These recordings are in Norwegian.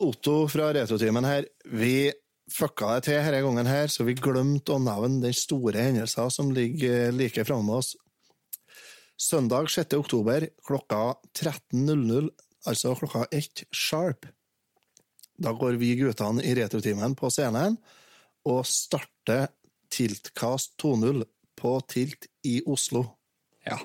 Otto fra Retrotimen her. Vi fucka det til denne gangen her, så vi glemte å nevne den store hendelsen som ligger like framme oss. Søndag 6. oktober klokka 13.00, altså klokka ett sharp. Da går vi guttene i Retrotimen på scenen og starter Tiltcast 2.0 på Tilt i Oslo. Ja,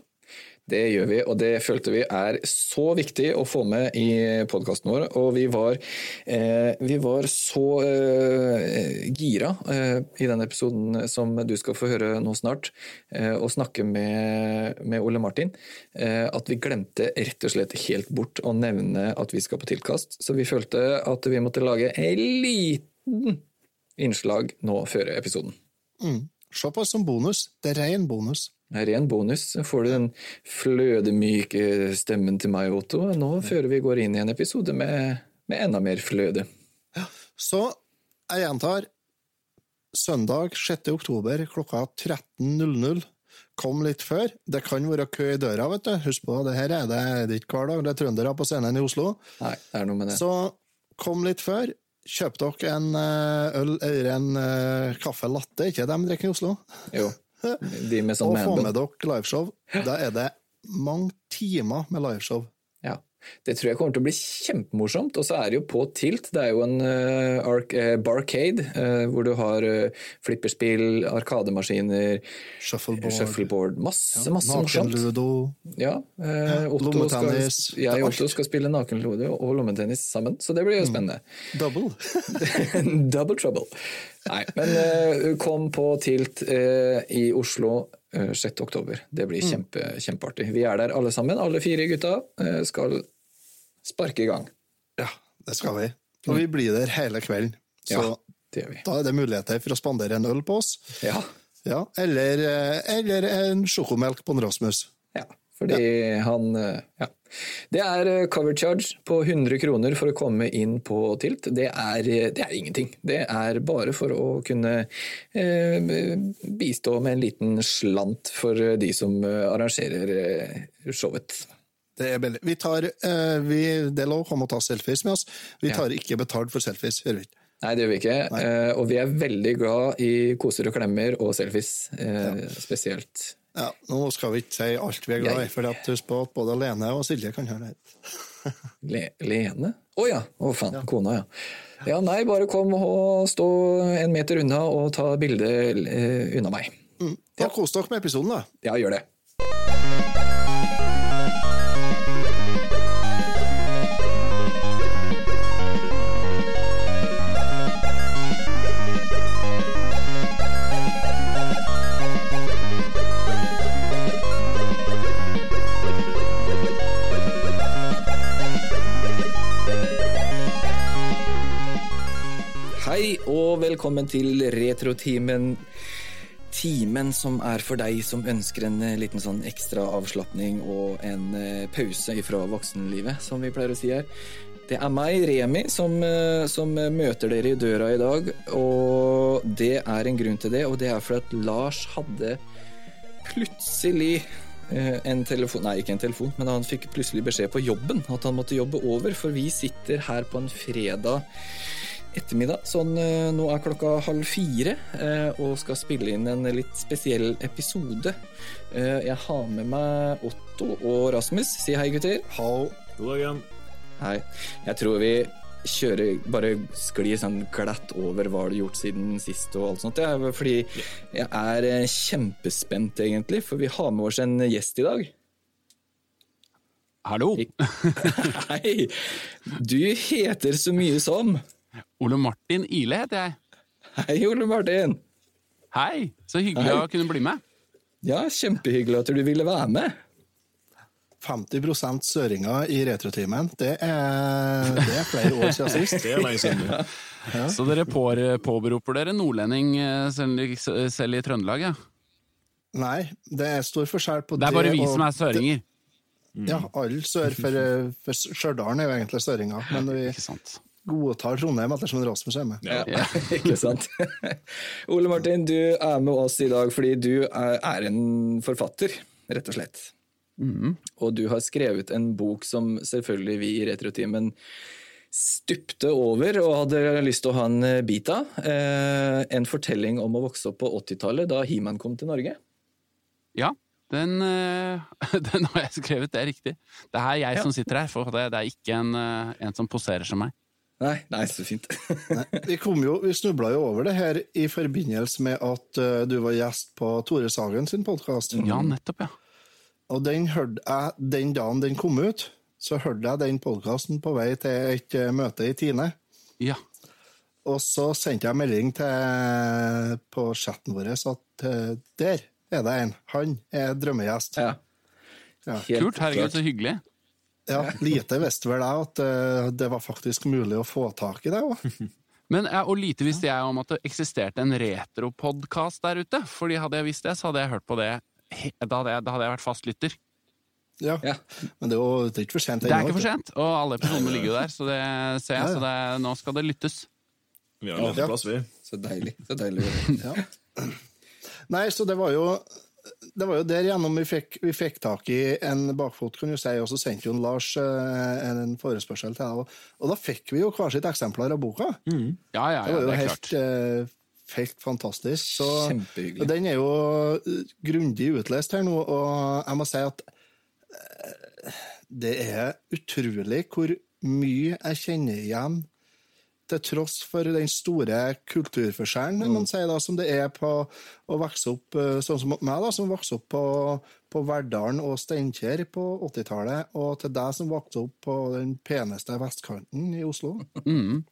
det gjør vi, og det følte vi er så viktig å få med i podkasten vår. Og vi var, eh, vi var så eh, gira eh, i den episoden som du skal få høre nå snart, eh, og snakke med, med Ole Martin, eh, at vi glemte rett og slett helt bort å nevne at vi skal på tilkast. Så vi følte at vi måtte lage en liten innslag nå før episoden. Mm. Se på det som bonus. Det er ren bonus. Det er Ren bonus. Får du den flødemyke stemmen til meg, Otto, nå før vi går inn i en episode med, med enda mer fløde. Så jeg gjentar. Søndag 6. oktober klokka 13.00. Kom litt før. Det kan være kø i døra, vet du. Husk på, det her er det, det er ikke hver dag. Det er trøndere på scenen i Oslo. Nei, det er noe med det. Så kom litt før. Kjøp dere en eh, øl eller en uh, kaffe latte, ikke de drikker i Oslo? Jo. De med sånn og få med dere liveshow. Da er det mange timer med liveshow. Ja. Det tror jeg kommer til å bli kjempemorsomt. Og så er det jo på Tilt. Det er jo en uh, arc, barcade, uh, hvor du har uh, flipperspill, arkademaskiner, Shuffleboard. shuffleboard Masse, masse morsomt. Nakenludo. Ja, uh, skal, lommetennis, jeg og. Otto skal spille nakenludo og lommetennis sammen, så det blir jo spennende. Double. Double trouble. Nei, men kom på Tilt i Oslo eh, 6. oktober. Det blir kjempe, kjempeartig. Vi er der alle sammen, alle fire gutta skal sparke i gang. Ja, det skal vi. Og vi blir der hele kvelden. Så Ja, det gjør vi. da er det muligheter for å spandere en øl på oss. Ja, Ja, eller, eh, eller en sjokomelk på en Rasmus. ja fordi han eh, Ja. Det er eh, cover charge på 100 kroner for å komme inn på Tilt. Det er, det er ingenting. Det er bare for å kunne eh, bistå med en liten slant for de som arrangerer showet. Det er billig. Vi tar, uh, vi, det er lov å ta selfies med oss. Vi Ja. tar ikke betalt for selfies. gjør vi ikke. Nei, det gjør vi ikke. Uh, og vi er veldig glad i koser og klemmer og selfies, eh, spesielt. Ja, nå skal vi ikke si alt vi er glad i, for husk på at både Lene og Silje kan høre det. Le Lene? Å ja! Å faen, kona, ja. Ja, nei, bare kom og stå en meter unna og ta bilde uh, unna meg. Mm. Ja, Kos dere med episoden, da. Ja, gjør det. Hei og velkommen til Retrotimen. Timen som er for deg som ønsker en eh, liten sånn ekstra avslapning og en eh, pause fra voksenlivet, som vi pleier å si her. Det er meg, Remi, som, eh, som møter dere i døra i dag. Og det er en grunn til det, og det er fordi at Lars hadde plutselig en telefon Nei, ikke en telefon, men han fikk plutselig beskjed på jobben at han måtte jobbe over, for vi sitter her på en fredag ettermiddag. Sånn, eh, nå er klokka halv fire, eh, og skal spille inn en litt spesiell episode. Eh, Jeg har med meg Otto og Rasmus. Si hei, gutter. Hallo. God dag igjen. Hei. Jeg tror vi kjører Bare sklir sånn glatt over hva du har gjort siden sist og alt sånt. Er fordi jeg er kjempespent, egentlig, for vi har med oss en gjest i dag. Hallo, Hei! Du heter så mye som Ole Martin Ile heter jeg. Hei, Ole Martin. Hei, så hyggelig Hei. å kunne bli med. Ja, kjempehyggelig at du ville være med. 50% søringer i retrotimen. Det er, det er flere år siden sist. Det er lenge siden. Så dere på, påberoper dere nordlending eh, selv, selv i Trøndelag, ja? Nei, det er stor forskjell på Det Det er bare vi og- som er søringer. Ja, alle sør for, for Stjørdal er jo egentlig søringer, men vi Ikke sant? Godtar Trondheim ettersom Rasmus er med. Ja, ikke sant? Ole Martin, du er med oss i dag fordi du er en forfatter, rett og slett. Mhm. Og du har skrevet en bok som selvfølgelig vi i Retrotimen stupte over og hadde lyst til å ha en eh, bit av. Eh, en fortelling om å vokse opp på 80-tallet, da He-Man kom til Norge. Ja, den, eh, den har jeg skrevet, det er riktig. Det er jeg Ja. som sitter her, for det, det er ikke en, eh, en som poserer som meg. Nei, nei, så fint. Nei, vi kom jo, vi snubla jo over det her i forbindelse med at uh, du var gjest på Tore Sagen sin podkast. Ja, nettopp, ja. Og den hørte jeg den dagen den kom ut. Så hørte jeg den podkasten på vei til et uh, møte i Tine. Ja, Og så sendte jeg melding til, på chatten vår at uh, der er det en. Han er drømmegjest. Ja. Ja. Kult, herregud, så hyggelig. Ja, Lite visste vel jeg at eh, det var faktisk mulig å få tak i det òg. Men, ja, og lite visste jeg om at det eksisterte en retropodkast der ute. Fordi hadde jeg visst det, så hadde jeg hørt på det Da hadde jeg, da hadde jeg vært fastlytter. Ja. Ja. Men det er jo det er ikke for sent Det er ikke for sent, og alle episodene ligger jo der, så det ser jeg. Ja, ja. Så det, nå skal det lyttes. Vi har Ja. plass, vi. Så deilig. Så deilig. Ja. Nei, så det var jo det var jo der gjennom vi fikk, vi fikk tak i en bakfot, kan du si, og så sendte jo Lars eh, en forespørsel til deg. Og, og da fikk vi jo hver sitt eksemplar av boka. Ja, ja, Det ja, var jo det er helt, klart. eh, helt fantastisk. Så, Kjempehyggelig. og den er jo eh, grundig utlest her nå, og jeg må si at det er utrolig hvor mye jeg kjenner igjen til tross for den store kulturforskjellen man sier da, som det er på å vokse opp eh, sånn som meg, da, som vokste opp på, på Verdalen og Steinkjer på 80-tallet, og til deg som vokste opp på den peneste vestkanten i Oslo. Mm.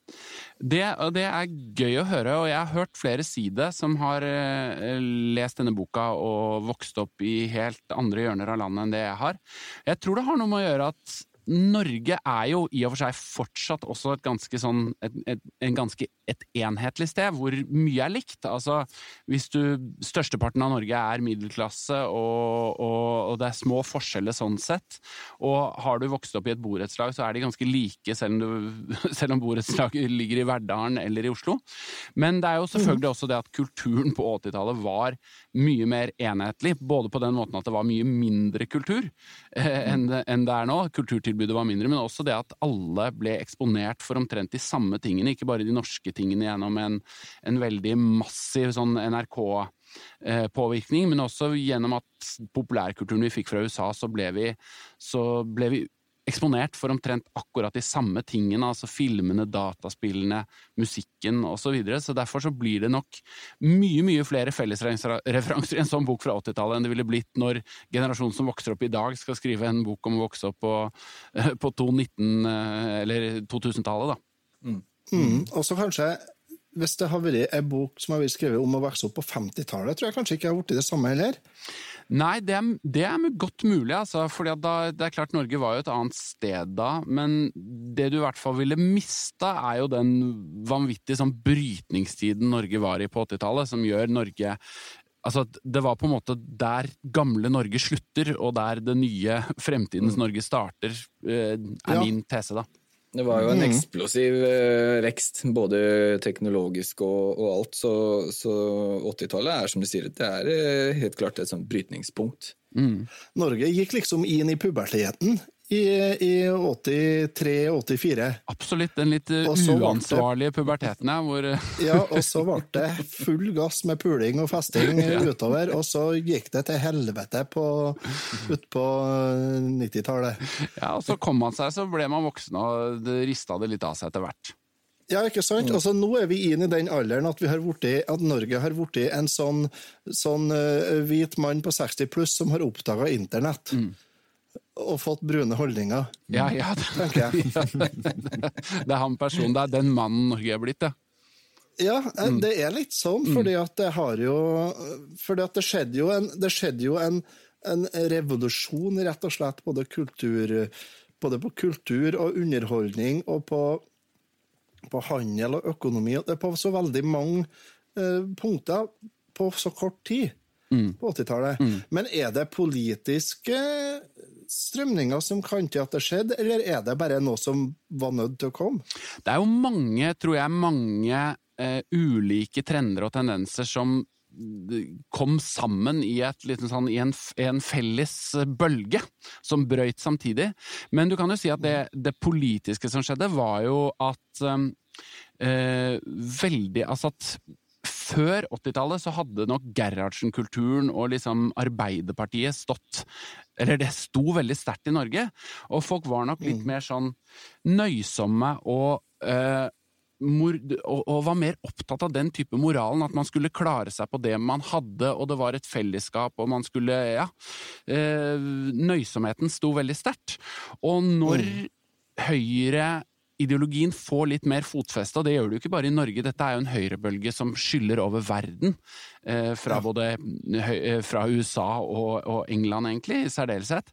Det, det er gøy å høre, og jeg har hørt flere si det, som har eh, lest denne boka og vokst opp i helt andre hjørner av landet enn det jeg har. Jeg tror det har noe med å gjøre at Norge er jo i og for seg fortsatt også et ganske sånn et, et, en ganske et enhetlig sted, hvor mye er likt. Altså, hvis du Størsteparten av Norge er middelklasse, og, og, og det er små forskjeller sånn sett. Og har du vokst opp i et borettslag, så er de ganske like, selv om, du, om borettslaget ligger i Verdalen eller i Oslo. Men det er jo selvfølgelig også det at kulturen på 80-tallet var mye mer enhetlig. Både på den måten at det var mye mindre kultur eh, enn det, enn det er nå. Kulturtilbudet var mindre, men også det at alle ble eksponert for omtrent de samme tingene, ikke bare de norske tingene gjennom en, en veldig massiv sånn NRK-påvirkning, men også gjennom at populærkulturen vi fikk fra USA, så ble vi, så ble vi eksponert for omtrent akkurat de samme tingene, altså filmene, dataspillene, musikken osv. Så, videre. så derfor så blir det nok mye mye flere fellesreferanser i en sånn bok fra 80-tallet enn det ville blitt når generasjonen som vokser opp i dag skal skrive en bok om å vokse opp på, på 2019 eller 2000-tallet. da. Mm. Og så kanskje, hvis det har vært en bok som har vært skrevet om å vokse opp på 50-tallet, tror jeg kanskje ikke jeg har blitt det samme heller. Nei, det er, det er godt mulig, altså. da, det er klart Norge var jo et annet sted da, men det du i hvert fall ville mista, er jo den vanvittige sånn brytningstiden Norge var i på 80-tallet, som gjør Norge Altså, Det var på en måte der gamle Norge slutter, og der det nye fremtidens Norge starter, eh, er Ja. min tese, da. Det var jo en Mhm. eksplosiv eh, vekst, både teknologisk og, og alt. Så, så 80-tallet er som du sier, det er eh, helt klart et sånt brytningspunkt. Mm. Norge gikk liksom inn i puberteten i, i 83-84. Absolutt. Den litt eh, uansvarlige puberteten, ja. Hvor, eh, Ja, og så ble det full gass med puling og festing utover, og så gikk det til helvete på, utpå 90-tallet. ja, og så kom man seg, så ble man voksen, og det rista det litt av seg etter hvert. Ja, ikke sant? Altså, nå er vi inn i den alderen at, vi har vorti, at Norge har blitt en sånn, sånn uh, hvit mann på 60 pluss som har oppdaga internett. Og fått brune holdninger, Ja, ja, det, tenker jeg. det er han personen, det er den mannen Norge er blitt, ja. Ja, eh, det er litt sånn, fordi at det har jo Fordi at det skjedde jo en, det skjedde jo en, en revolusjon, rett og slett, både, kultur, både på kultur og underholdning og på, på handel og økonomi. det På så veldig mange eh, punkter på så kort tid på 80-tallet. Men er det politiske strømninger som kan til at det skjedde, eller er det bare noe som var nødt til å komme? Det er jo mange, tror jeg, mange uh, ulike trender og tendenser som kom sammen i, et, sånn, i en, en, felles bølge som brøyt samtidig. Men du kan jo si at det, det politiske som skjedde, var jo at eh, veldig Altså at før 80-tallet så hadde nok Gerhardsen-kulturen og liksom Arbeiderpartiet stått Eller det sto veldig sterkt i Norge, og folk var nok litt mm. mer sånn nøysomme og eh, og, var mer opptatt av den type moralen, at man skulle klare seg på det man hadde, og det var et fellesskap, og man skulle Ja. Eh, nøysomheten sto veldig sterkt. Og når mm. Høyre ideologien får litt mer fotfeste, og det gjør det jo ikke bare i Norge. Dette er jo en høyrebølge som skyller over verden. Eh, fra både eh, fra USA og, England, egentlig, i særdeleshet.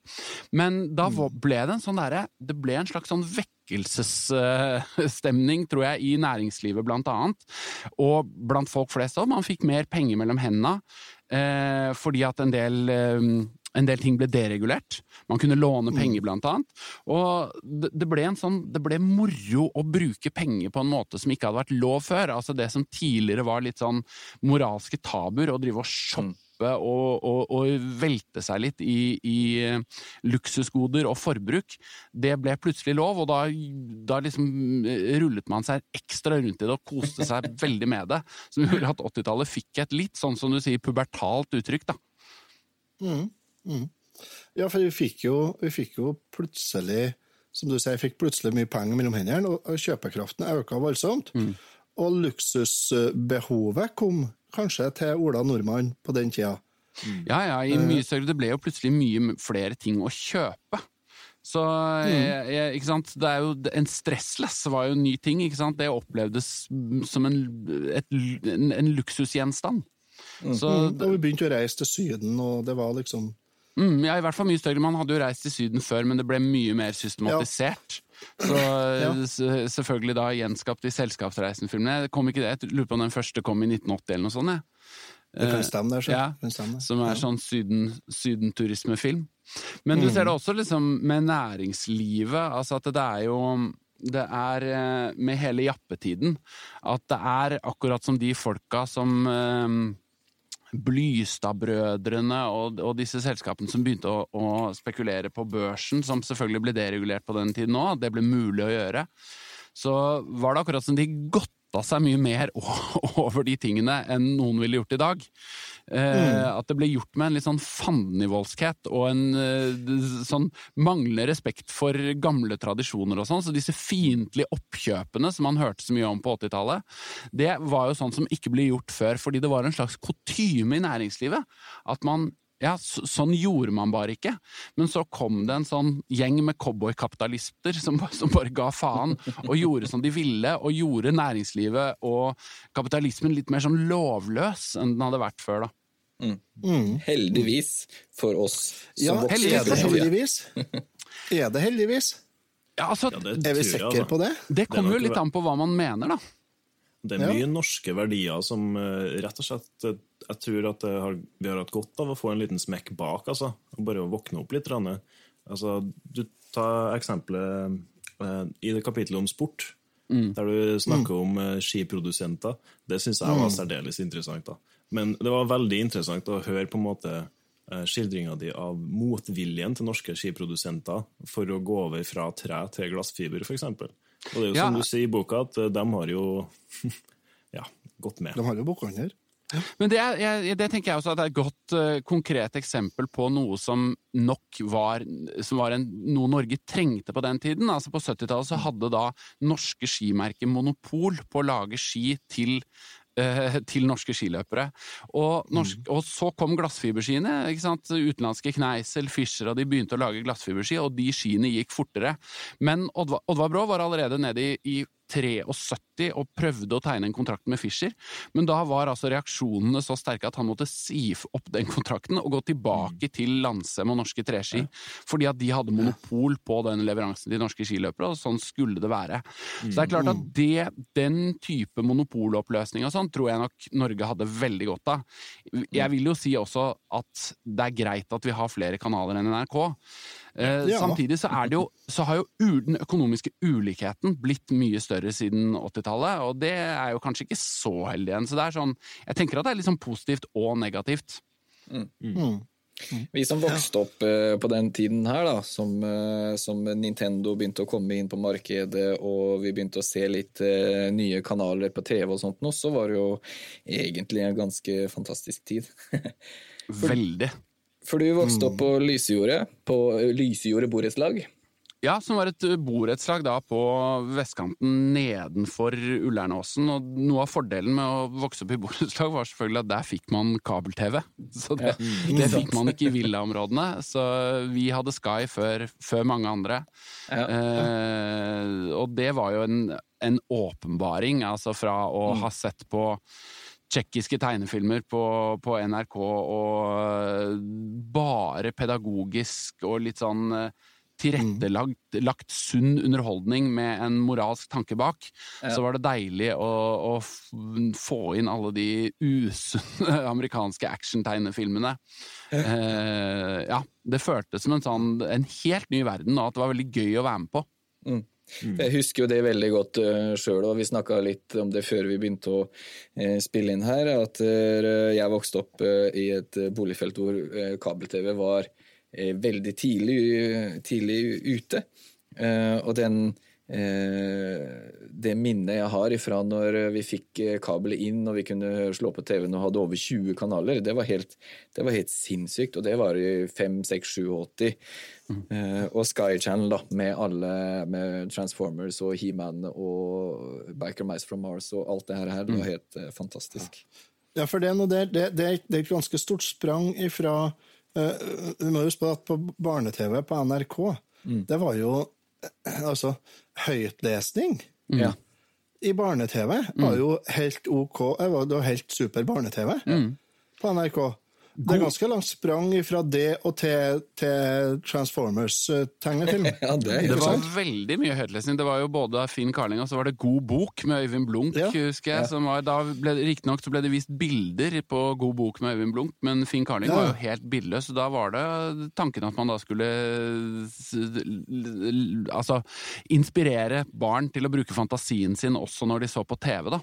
Men da mm. ble det en sånn derre Det ble en slags sånn vekkelsesstemning, tror jeg, i næringslivet blant annet. Og blant folk flest òg. Man fikk mer penger mellom hendene. Eh, fordi at en del en del ting ble deregulert. Man kunne låne penger, mm. blant annet. Og det ble, en sånn, det ble moro å bruke penger på en måte som ikke hadde vært lov før. Altså det som tidligere var litt sånn moralske tabuer, å drive og shoppe og, og, og, velte seg litt i, i, luksusgoder og forbruk, det ble plutselig lov, og da, da liksom rullet man seg ekstra rundt i det og koste seg veldig med det. Som gjorde at 80-tallet fikk et litt sånn som du sier, pubertalt uttrykk, da. Mm. Mm. Ja, for vi fikk, jo, vi fikk, jo, plutselig, som du sier, fikk plutselig mye penger mellom hendene, og kjøpekraften økte voldsomt. Mm. Og luksusbehovet kom kanskje til Ola Nordmann på den tida. Mm. Ja, ja, i mye større. Det ble jo plutselig mye flere ting å kjøpe. Så mm. jeg, ikke sant? Det er jo, En stressless var jo en ny ting. ikke sant? Det opplevdes som en, et, en, en luksusgjenstand. Mm. Så, mm. Og vi begynte å reise til Syden, og det var liksom Mm, ja, i hvert fall mye større. Man hadde jo reist til Syden før, men det ble mye mer systematisert. Ja. Så ja. selvfølgelig da gjenskapt i Selskapsreisen-filmene. Kom ikke det? Jeg lurer på om den første kom i 1980 eller noe sånt. Jeg. Det kan stemme, det. Ja, stemme. Som er sånn syden, sydenturismefilm. Men du ser det også liksom med næringslivet. altså at det er jo det er eh, med hele jappetiden at det er akkurat som de folka som eh, Blystadbrødrene og, og, disse selskapene som begynte å, å, spekulere på børsen, som selvfølgelig ble deregulert på den tiden òg, det ble mulig å gjøre, så var det akkurat som de godta seg mye mer over de tingene enn noen ville gjort i dag. Mm. At det ble gjort med en litt sånn fandenivoldskhet og en eh, sånn manglende respekt for gamle tradisjoner og sånn. Så disse fiendtlige oppkjøpene som man hørte så mye om på 80-tallet, det var jo sånn som ikke ble gjort før, fordi det var en slags kutyme i næringslivet. At man ja, så, sånn gjorde man bare ikke. Men så kom det en sånn gjeng med cowboykapitalister som, som, bare ga faen, og gjorde som de ville, og gjorde næringslivet og kapitalismen litt mer sånn lovløs enn den hadde vært før, da. Mm. Mm. Heldigvis for oss som ja, vokser. Er det heldigvis? er det heldigvis? Ja, altså, ja, er vi sikre altså. på det? Det kommer jo litt an på hva man mener, da. Det er mye ja. norske verdier som uh, rett og slett uh, Jeg tror at har, vi har hatt godt av å få en liten smekk bak, altså. Bare å våkne opp litt. Altså, du tar eksempelet eh, i det kapitlet om sport, mm. der du snakker mm. om skiprodusenter. Det syns jeg var mm. særdeles interessant. da. Men det var veldig interessant å høre på en måte eh, skildringa di av motviljen til norske skiprodusenter for å gå over fra tre til glassfiber, f.eks. Og det er jo ja. som du sier i boka, at eh, de har jo ja, gått med. De har jo bokhandler. Ja. Men det, er, det, tenker jeg også at er et godt, uh, konkret eksempel på noe som nok var, som var en, noe Norge trengte på den tiden. Altså På 70-tallet så hadde da norske skimerker monopol på å lage ski til Eh, til norske skiløpere. Og, norsk, mm. og så kom glassfiberskiene. ikke sant? Utenlandske Kneisel, Fischer og de begynte å lage glassfiberski, og de skiene gikk fortere. Men Oddvar Brå var allerede nede i, i 73 og prøvde å tegne en kontrakt med Fischer, men da var altså reaksjonene så sterke at han måtte si opp den kontrakten og gå tilbake mm. til Landsem og Norske Treski, fordi at de hadde monopol på den leveransen til norske skiløpere, og sånn skulle det være. Så det er klart at mm. det, den type monopoloppløsning og sånn tror jeg nok Norge hadde veldig godt av. Jeg vil jo si også at det er greit at vi har flere kanaler enn NRK. Eh, Ja. Samtidig så, er det jo, så har jo den økonomiske ulikheten blitt mye større siden 80-tallet, og det er jo kanskje ikke så heldig igjen. Så det er sånn, jeg tenker at det er litt sånn positivt og negativt. Vi som vokste opp uh, på den tiden her, da, som, uh, som Nintendo begynte å komme inn på markedet, og vi begynte å se litt uh, nye kanaler på TV og sånt nå, så var det jo egentlig en ganske fantastisk tid. Veldig. For du vokste opp på Lysejordet, på eh, Lysejordet borettslag. Ja, som var et borettslag da på vestkanten nedenfor Ullernåsen. Og noe av fordelen med å vokse opp i borettslag var selvfølgelig at der fikk man kabel-TV. Så det, det fikk man ikke i villaområdene. Så vi hadde Sky før, før mange andre. Ja. Eh, og det var jo en, en åpenbaring, altså fra å ha sett på tsjekkiske tegnefilmer på, på NRK og eh, bare pedagogisk og litt sånn eh, tilrettelagt lagt sunn underholdning med en moralsk tanke bak, så var det deilig å, å få inn alle de usunne amerikanske actiontegnefilmene. Eh, ja, det føltes som en sånn en helt ny verden, og at det var veldig gøy å være med på. Jeg husker jo det veldig godt uh, sjøl, og vi snakka litt om det før vi begynte å uh, spille inn her, at uh, jeg vokste opp eh, i et eh, boligfelt hvor eh, kabel-TV var eh, veldig tidlig, tidlig ute. Eh, og den eh, det minnet jeg har ifra når vi fikk eh, kabelet inn og vi kunne slå på TV-en og hadde over 20 kanaler, det var helt, det var helt sinnssykt. Og det var i 5, 6, 7, 80. Eh, og Sky Channel, da, med alle med Transformers og He-Man og Biker Mice from Mars og alt det her, her det var helt uh, fantastisk. Ja, for det det, det, er, det er et ganske stort sprang ifra uh, Du må huske på at på barne-TV på NRK, det var jo altså høytlesning. Ja. I barne-TV var jo helt OK. Det var det var helt super barne-TV på NRK. Det er ganske langt sprang fra det og til, til Transformers-tegnefilm. Ja, det Det var sant. veldig mye høytlesning. Det var jo både Finn Carling og så var det God bok med Øyvind Blunk, Ja. husker jeg. Som var, da ble, Riktignok så ble det vist bilder på God bok med Øyvind Blunk, men Finn Carling Ja. var jo helt bildløs, så da var det tanken at man da skulle altså inspirere barn til å bruke fantasien sin også når de så på TV, da.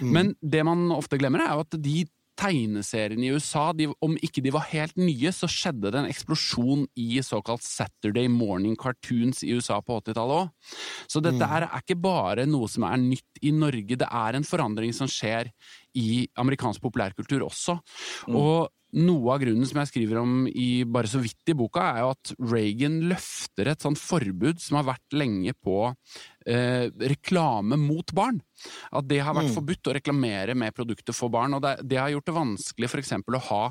Men det man ofte glemmer, er jo at de tegneseriene i USA, de, om ikke de var helt nye, så skjedde det en eksplosjon i såkalt Saturday morning cartoons i USA på 80-tallet òg. Så dette her er ikke bare noe som er nytt i Norge, det er en forandring som skjer i amerikansk populærkultur også. Og noe av grunnen som jeg skriver om i bare så vidt i boka, er jo at Reagan løfter et sånt forbud som har vært lenge på eh, reklame mot barn. At det har vært forbudt å reklamere med produkter for barn. og Det, det har gjort det vanskelig eksempel å ha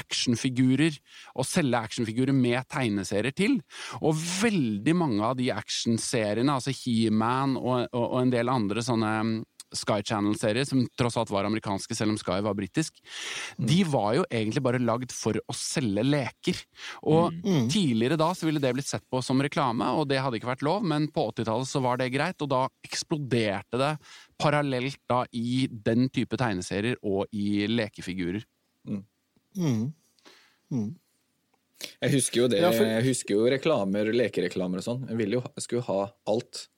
actionfigurer, og selge actionfigurer med tegneserier til. Og veldig mange av de actionseriene, altså He-Man og, og, og en del andre sånne mm, Sky Channel-serier, som tross alt var amerikanske, selv om Sky var britisk, de var jo egentlig bare lagd for å selge leker. Og tidligere da så ville det blitt sett på som reklame, og det hadde ikke vært lov, men på 80-tallet så var det greit, og da eksploderte det parallelt da i den type tegneserier og i lekefigurer. Jeg husker jo det. Ja, for- Jeg husker jo reklamer, lekereklamer og sånn. Jeg ville jo, jeg skulle ha alt.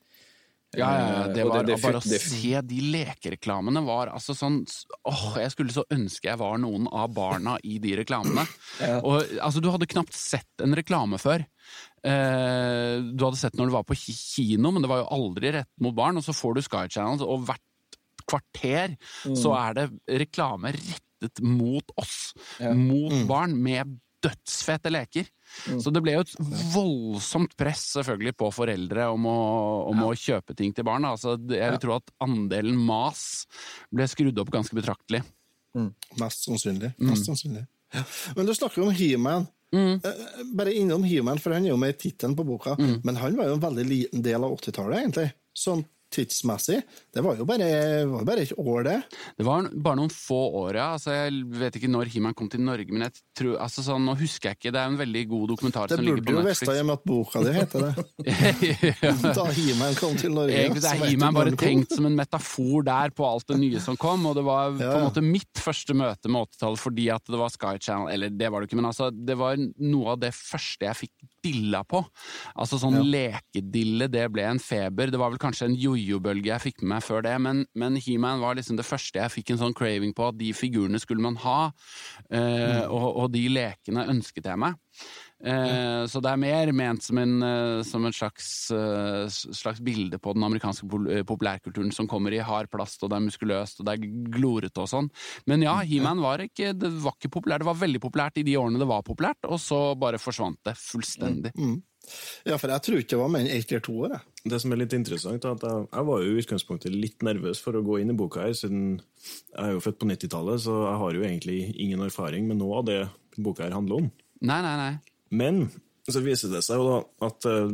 Ja, ja, ja, det Eh, var det bare å se de lekereklamene var altså sånn Åh, jeg skulle så ønske jeg var noen av barna i de reklamene. Og altså, du hadde knapt sett en reklame før. Eh, du hadde sett når du var på kino, men det var jo aldri rett mot barn. Og så får du Sky Channel, og hvert kvarter så er det reklame rettet mot oss. Mot barn, med dødsfete leker. Så det ble jo et voldsomt press selvfølgelig på foreldre om å, om å kjøpe ting til barn. Altså, jeg vil tro at andelen mas ble skrudd opp ganske betraktelig. Mest sannsynlig. Mest sannsynlig. Men du snakker om He-Man. Mm. Bare innom He-Man, for han er jo med i tittelen på boka. Men han var jo en veldig liten del av 80-tallet, egentlig. Sånn tidsmessig. Det var jo bare, var bare et år, det. Det var bare noen få år, ja. Altså, jeg vet ikke når He-Man kom til Norge, men jeg tror, altså, sånn, nå husker jeg ikke. Det er en veldig god dokumentar Det som ligger burde på jo Netflix. visst i og med at boka di heter det. ja. Da He-Man kom til Norge. Egentlig er He-Man bare tenkt som en metafor der på alt det nye som kom, og det var på en måte mitt første møte med 80-tallet fordi at det var Sky Channel, eller det var det ikke, men altså, det var noe av det første jeg fikk dilla på. Altså sånn lekedille, det ble en feber. Det var vel kanskje en jojo-bølge jeg fikk med meg før det, men, men He-Man var liksom det første jeg fikk en sånn craving på, at de figurene skulle man ha, eh, og, og de lekene ønsket jeg meg. Eh, Så det er mer ment som, en, eh, som en slags, eh, slags bilde på den amerikanske eh, populærkulturen som kommer i hard plast, og det er muskuløst og det er glorete og sånn. Men ja, He-Man var ikke, det var ikke populært. Det var veldig populært i de årene det var populært, og så bare forsvant det fullstendig. Ja, for jeg tror ikke det var mer enn ett eller to år. Jeg. Det som er litt interessant, er at jeg, jeg var jo i utgangspunktet litt nervøs for å gå inn i boka her, siden jeg er jo født på 90-tallet, så jeg har jo egentlig ingen erfaring med noe av det boka her handler om. Nei, nei, nei. Men så viser det seg jo da at uh,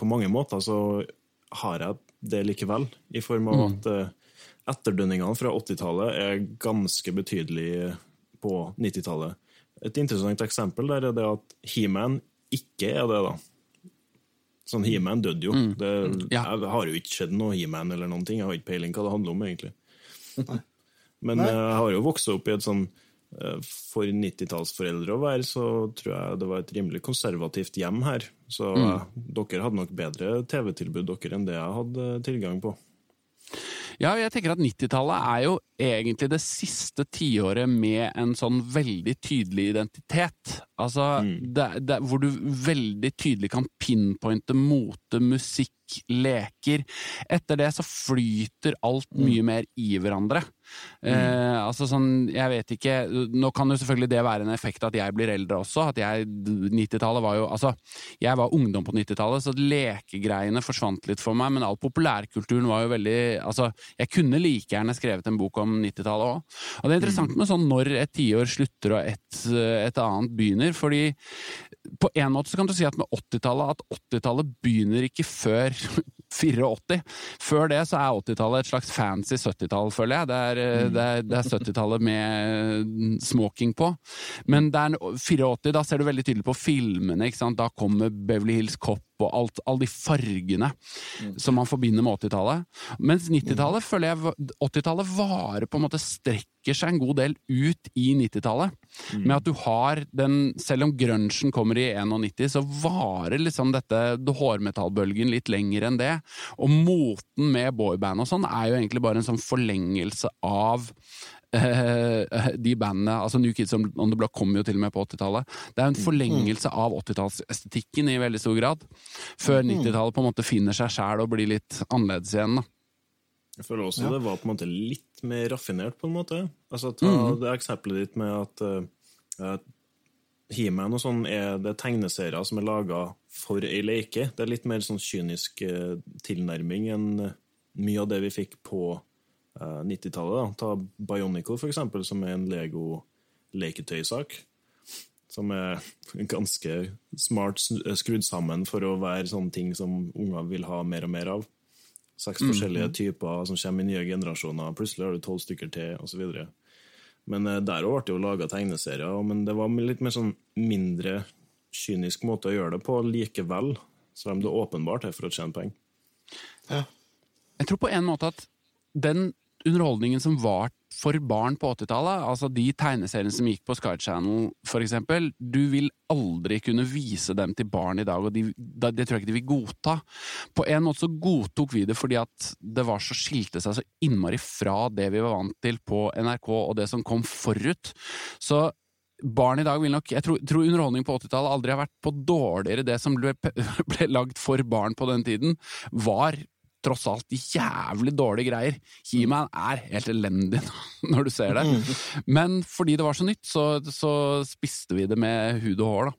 på mange måter så har jeg det likevel, i form av at uh, etterdønningene fra 80-tallet er ganske betydelige på 90-tallet. Et interessant eksempel der er det at He-Man ikke er det, da. Sånn He-Man døde jo. Det, Ja. Jeg har jo ikke skjedd noe He-Man eller noen ting. Jeg har ikke peiling hva det handler om, egentlig. Men Nei. jeg har jo vokst opp i et sånn eh, For 90-tallsforeldre å være, så tror jeg det var et rimelig konservativt hjem her. Så mm. dere hadde nok bedre TV-tilbud dere enn det jeg hadde tilgang på. Ja, jeg tenker at 90-tallet er jo egentlig det siste tiåret med en sånn veldig tydelig identitet. Altså, det, det, hvor du veldig tydelig kan pinpointe mote, musikk, leker. Etter det så flyter alt mye mer i hverandre. Eh, altså sånn, jeg vet ikke Nå kan jo selvfølgelig det være en effekt at jeg blir eldre også. At jeg 90-tallet var jo Altså, jeg var ungdom på 90-tallet, så lekegreiene forsvant litt for meg, men all populærkulturen var jo veldig Altså, jeg kunne like gjerne skrevet en bok om 90-tallet òg. Og det er interessant med sånn når et tiår slutter og et, et annet begynner, fordi på en måte så kan du si at med 80-tallet at 80-tallet begynner ikke før 84. Før det så er 80-tallet et slags fancy 70-tall, føler jeg. Det er, eh, det er, er 70-tallet med smoking på. Men det er 84, da ser du veldig tydelig på filmene. Da kommer Beverly Hills Cop og alt, alle de fargene som man forbinder med 80-tallet. Mens 90-tallet føler jeg 80-tallet varer på en måte strekker seg en god del ut i 90-tallet. Med at du har den Selv om grunchen kommer i 91, så varer liksom dette hårmetallbølgen litt lenger enn det. Og moten med boyband og sånn er jo egentlig bare en sånn forlengelse av eh, de bandene altså New Kids on the Block kom jo til og med på 80-tallet. Det er en forlengelse av 80-tallsestetikken i veldig stor grad. Før 90-tallet på en måte finner seg sjæl og blir litt annerledes igjen. da. Jeg føler også det var på en måte litt mer raffinert, på en måte. Altså, Ta det eksempelet ditt med at uh, He-Man og sånn er det tegneserier som er laga for ei leke. Det er litt mer sånn kynisk uh, tilnærming enn eh, mye av det vi fikk på uh, 90-tallet. da. Ta Bionicle, for eksempel, som er en Lego-leketøysak. Som er ganske smart skrudd sammen for å være sånne ting som unger vil ha mer og mer av. Seks forskjellige typer som kommer i nye generasjoner. Plutselig har du tolv stykker til, osv. Men eh, der òg ble det jo laga tegneserier, men det var litt mer sånn mindre kynisk måte å gjøre det på likevel. Selv om det åpenbart er for å tjene penger. Jeg tror på en måte at den underholdningen som var for barn på 80-tallet, altså de tegneseriene som gikk på Sky Channel eksempel, du vil aldri kunne vise dem til barn i dag, og de, det tror jeg ikke de vil godta. På en måte så godtok vi det fordi at det var så skilte seg så innmari fra det vi var vant til på NRK og det som kom forut. Så barn i dag vil nok Jeg tror, tror underholdning på 80-tallet aldri har vært på dårligere. Det som ble, ble lagd for barn på den tiden, var tross alt jævlig dårlige greier. He-Man er helt elendig når du ser det. Men fordi det var så nytt, så, så spiste vi det med hud og hår, da.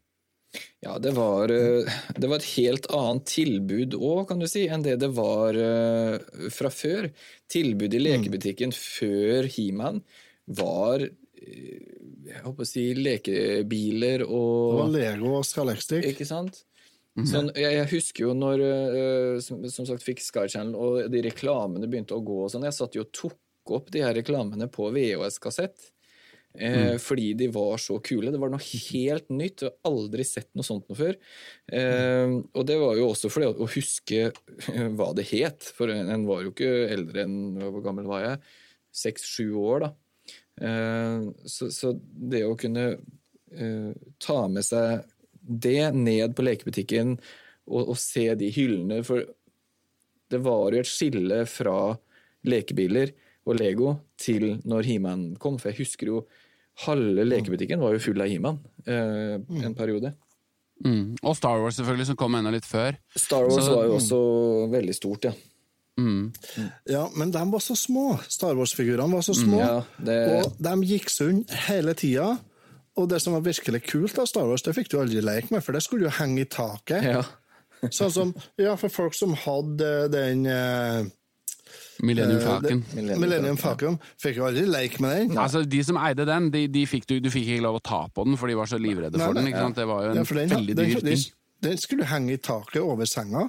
Ja, det var, eh, det var et helt annet tilbud òg, kan du si, enn det det var eh, fra før. Tilbudet i lekebutikken før He-Man var eh, jeg håper å si lekebiler Det var og Lego og Scalextric. Ikke sant? Sånn, jeg, jeg husker jo når uh, som, som sagt fikk Sky Channel og de reklamene begynte å gå og sånn. Jeg satt jo og tok opp de her reklamene på VHS-kassett. Mm. Fordi de var så kule. Det var noe helt nytt. Jeg har aldri sett noe sånt noe før. Mm. og det var jo også fordi å huske eh, hva det het. For en var jo ikke eldre enn Hvor gammel var jeg? Seks-sju år, da. Eh, så, så det å kunne eh, ta med seg det ned på lekebutikken og, og se de hyllene For det var jo et skille fra lekebiler og Lego til når He-Man kom. For jeg husker jo halve lekebutikken var jo full av He-Man eh, en periode. Mm. Og Star Wars, selvfølgelig, som kom enda litt før. Star Wars Så- var jo også veldig stort, ja. Mm. Ja, men de var så små. Star Wars-figurene var så små. ja det, Og de gikk sund hele tida. Og det som var virkelig kult av Star Wars, det fikk du aldri leke med, for det skulle jo henge i taket. ja. Sånn som, ja, for folk som hadde den eh, Millennium Eh, Falcon. Millennium Falcon, fikk jo aldri leke med den. Altså, De som eide den, de, de fikk du, du fikk ikke lov å ta på den, for de var så livredde Nei, for den. nei, ikke sant? Det var jo en Ja, den, veldig den, dyr den, ting. den skulle henge i taket over senga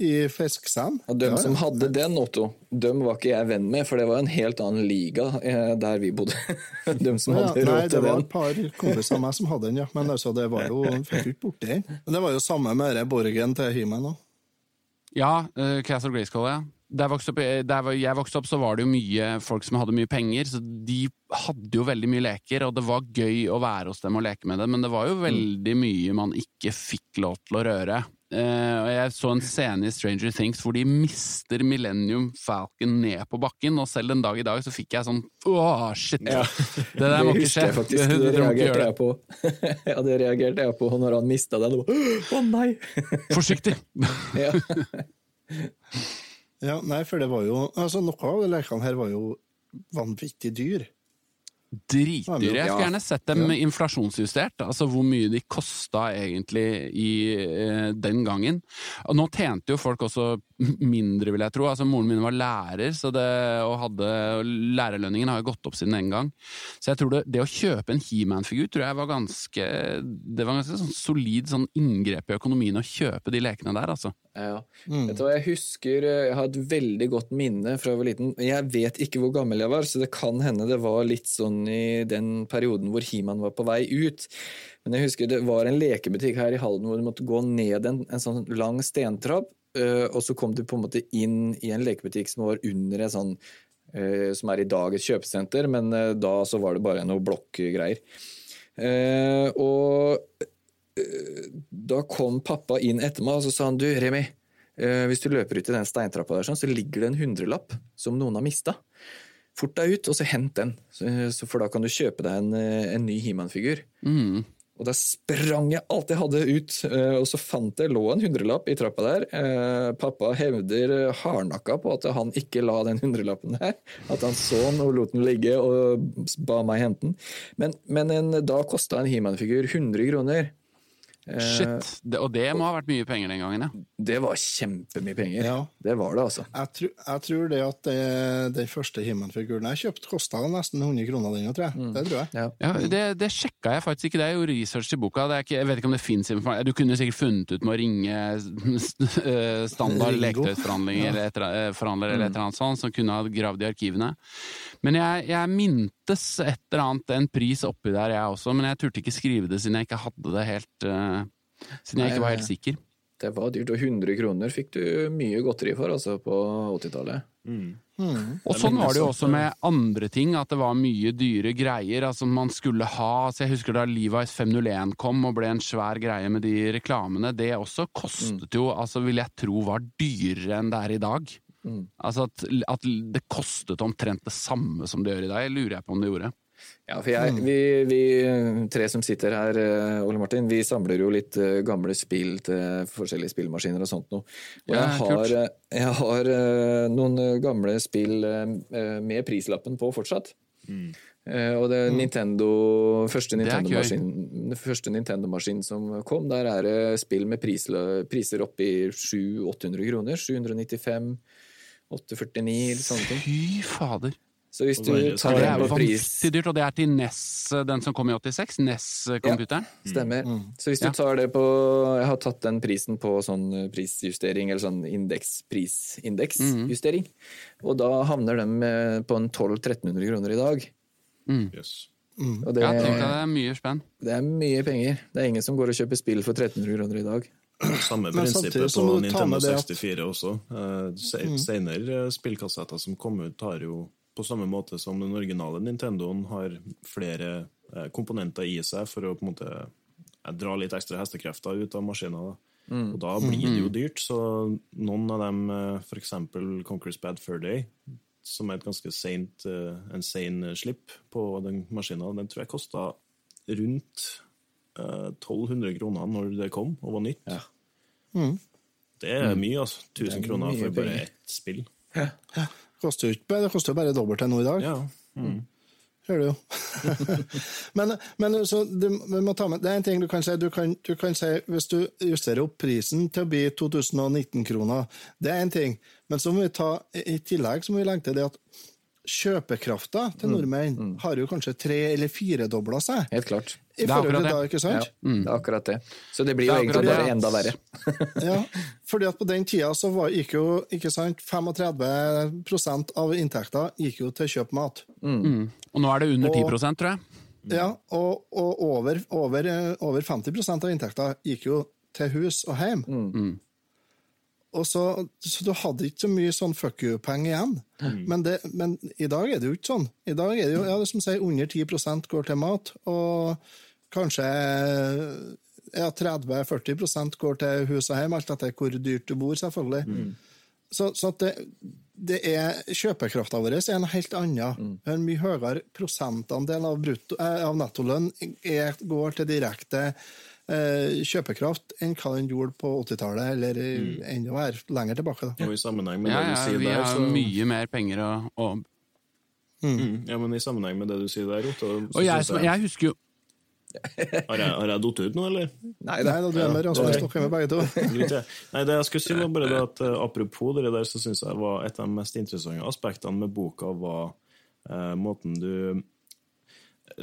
i fisksand. Og dem Ja, som hadde den, Otto, dem var ikke jeg venn med, for det var en helt annen liga eh, der vi bodde. dem som hadde Ja, den nei, det var den. et par kompiser av meg som hadde den, ja. Men altså, det var jo, fikk ikke borti den. Men det var jo samme med denne Borgen til He-Man òg. Ja, uh, Castle Grayskull, ja. Der, vokste opp, der jeg vokste opp, så var det jo mye folk som hadde mye penger, så de hadde jo veldig mye leker, og det var gøy å være hos dem og leke med dem, men det var jo veldig mye man ikke fikk lov til å røre. Eh, og jeg så en scene i Stranger Things hvor de mister Millennium Falcon ned på bakken, og selv en dag i dag så fikk jeg sånn åh, shit! Det der må ikke skje! jeg faktisk. det, Det må reagerte det. jeg på. ja, det reagerte jeg på når han mista den. Å oh, nei! Forsiktig! ja. Ja, nei, for det var jo Altså, noe av de lekene her var jo vanvittig dyr. Dritdyre. Jeg skulle gjerne sett dem inflasjonsjustert, altså hvor mye de kosta egentlig i eh, den gangen. Og nå tjente jo folk også mindre, vil jeg tro. Altså Moren min var lærer, så det, og hadde, og lærerlønningen har jo gått opp siden den gang. Så jeg tror det, det å kjøpe en He-Man-figur tror jeg var ganske Det var ganske sånn solid sånn inngrep i økonomien å kjøpe de lekene der, altså. Ja. Du hva, jeg husker eh, Jeg har et veldig godt minne fra jeg var liten. Jeg vet ikke hvor gammel jeg var, så det kan hende det var litt sånn i den perioden hvor He-Man var på vei ut. Men jeg husker det var en lekebutikk her i Halden hvor du måtte gå ned en, en sånn lang stentrapp, øh, og så kom du på en måte inn i en lekebutikk som var under en sånn øh, som er i dag et kjøpesenter, men øh, da så var det bare noe blokkgreier. Uh, og da kom pappa inn etter meg og så sa han, du Remi, eh, hvis du løper ut i den steintrappa der, sånn, så ligger det en hundrelapp som noen har mista. Fort deg ut, og så hent den, for da kan du kjøpe deg en, eh, en ny He-Man-figur. Mm. Og da sprang jeg alt jeg hadde ut, eh, og så fant jeg lå en hundrelapp i trappa der. Pappa hevder hardnakka på at han ikke la den hundrelappen der. At han så den og lot den ligge og ba meg hente den. Men, men en, da kosta en He-Man-figur 100 kroner. Eh, Shit. Det, og det må ha vært mye penger den gangen, ja. Det var kjempemye penger. Ja. Det var det, altså. Jeg, tror- jeg tror det at det, den første He-Man-figuren jeg kjøpte, kosta nesten 100 kroner, den tror jeg. Det tror jeg. Ja. Ja, det, det sjekka jeg faktisk ikke. Det er jo research i boka. Det er ikke, jeg vet ikke om det fins informasjon. Du kunne sikkert funnet ut med å ringe eh, standard leketøysforhandler eller, et, eh, eller et eller annet sånt, som kunne ha gravd i arkivene. Men jeg, jeg mintes et eller annet, en pris oppi der, jeg også, men jeg turte ikke skrive det siden jeg ikke hadde det helt eh, Siden jeg ikke var helt sikker. Det var dyrt, og 100 kroner fikk du mye godteri for altså, på 80-tallet. Og sånn var det jo også med andre ting, at det var mye dyre greier. Altså man skulle ha altså Jeg husker da Levi's 501 kom og ble en svær greie med de reklamene. Det også kostet jo, altså vil jeg tro, var dyrere enn det er i dag. Altså at, at det kostet omtrent det samme som det gjør i dag. Lurer jeg på om det gjorde. Ja, for jeg, vi, vi tre som sitter her, eh, Ole Martin, vi samler jo litt eh, gamle spill til forskjellige spillmaskiner og sånt noe. Og jeg har, eh, jeg har noen gamle spill med prislappen på fortsatt. Mm. Og det er Nintendo, første Mm. Nintendo-maskin første Nintendo-maskin som kom, der er det spill med priser opp i 700-800 kroner. 795, 849, sånne ting. Fy fader. Så hvis du tar Det er på jo pris vanvittig dyrt, og det er til NES, den som kom i 86. NES-computeren. Stemmer. Så hvis du tar det på Jeg har tatt den prisen på sånn prisjustering, eller sånn indeks, prisindeksjustering, og da havner de eh, på en 1200-1300 kroner i dag. Yes. Og det, Ja, tenk deg det er mye spenn. det er mye penger. Det er ingen som går og kjøper spill for 1300 kroner i dag. Samme prinsippet på Nintendo med det at- 64 også. Eh, Senere spillkassetter som kom ut, tar jo på samme måte som den originale Nintendoen har flere eh, komponenter i seg for å på en måte eh, dra litt ekstra hestekrefter ut av maskinen. Da. Og da blir det jo dyrt, så noen av dem, f.eks. for eksempel Conquer's Bad Fur Day, som er et ganske sent, eh, en sein slipp på den maskinen, den tror jeg kosta rundt eh, 1200 kroner når det kom og var nytt. Ja. Det er mye, altså. 1000 er kroner for bare ett spill. Koster jo ikke, det koster jo bare dobbelt til nå i dag. Ja. Hører du jo. men men så, du, med, det er en ting du kan si. Du kan, du kan si hvis du justerer opp prisen til å bli 2019-kroner, det er en ting. Men så må vi ta, i tillegg så må vi legge til det at kjøpekrafta til nordmenn har jo kanskje tre- eller firedobla seg. Helt klart. I er forhold akkurat til det. da, ikke Ja, sant? det er akkurat det. Så det blir jo det egentlig bare enda verre. Ja, fordi at på den tida så var, gikk jo ikke sant, 35% av inntekta gikk jo til å kjøpe mat. Mm. Og nå er det under 10 og, tror jeg. Ja, og, og over, over, eh, over 50% av inntekta gikk jo til hus og hjem. Mm. Og så, så du hadde ikke så mye sånn fuck you-penger igjen. Men, det, men i dag er det jo ikke sånn. I dag er det jo ja, det som sier under 10% går til mat, og kanskje ja, 30-40% går til hus og hjem, alt etter hvor dyrt du bor, selvfølgelig. Så, så at det, det er Kjøpekrafta vår er en helt annen. En mye høyere prosentandel av, brutto, eh, av nettolønn går til direkte kjøpekraft enn hva den gjorde på 80-tallet, eller mm. enda mer lenger tilbake. Da. Og i sammenheng med Ja, det du ja, sier vi der, har så mye mer penger å, å mm, Ja, men i sammenheng med det du sier der, Otto, så Og jeg, synes jeg, jeg husker jo Har jeg, har jeg datt ut nå, eller? Nei Nei, da drømmer Rasmus det- dere med begge to. Nei, det jeg skulle si var bare det at eh, Apropos det der, så syns jeg var et av de mest interessante aspektene med boka var eh, måten du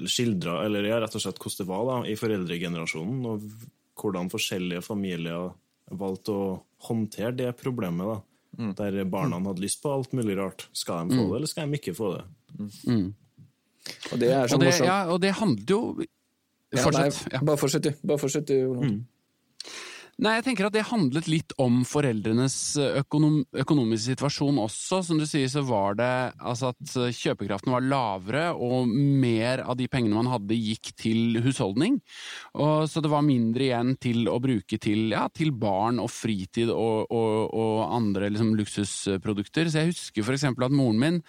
skildra, eller ja, rett og slett hvordan det var da, i foreldregenerasjonen, og hvordan forskjellige familier valgte å håndtere det problemet. da. Der barna hadde lyst på alt mulig rart. Skal de få det, eller skal de ikke få det? Og det er så Og det, morsomt. ja, og det handler jo Ja, Fortsett. nei, Bare fortsett, du. Bare fortsett, du. Olav. Nei, jeg tenker at det handlet litt om foreldrenes økonom økonomiske situasjon også. Som du sier, så var det altså at kjøpekraften var lavere, og mer av de pengene man hadde gikk til husholdning. Og, så det var mindre igjen til å bruke til, ja, til barn og fritid og, og, og andre liksom, luksusprodukter. Så jeg husker eksempel at moren min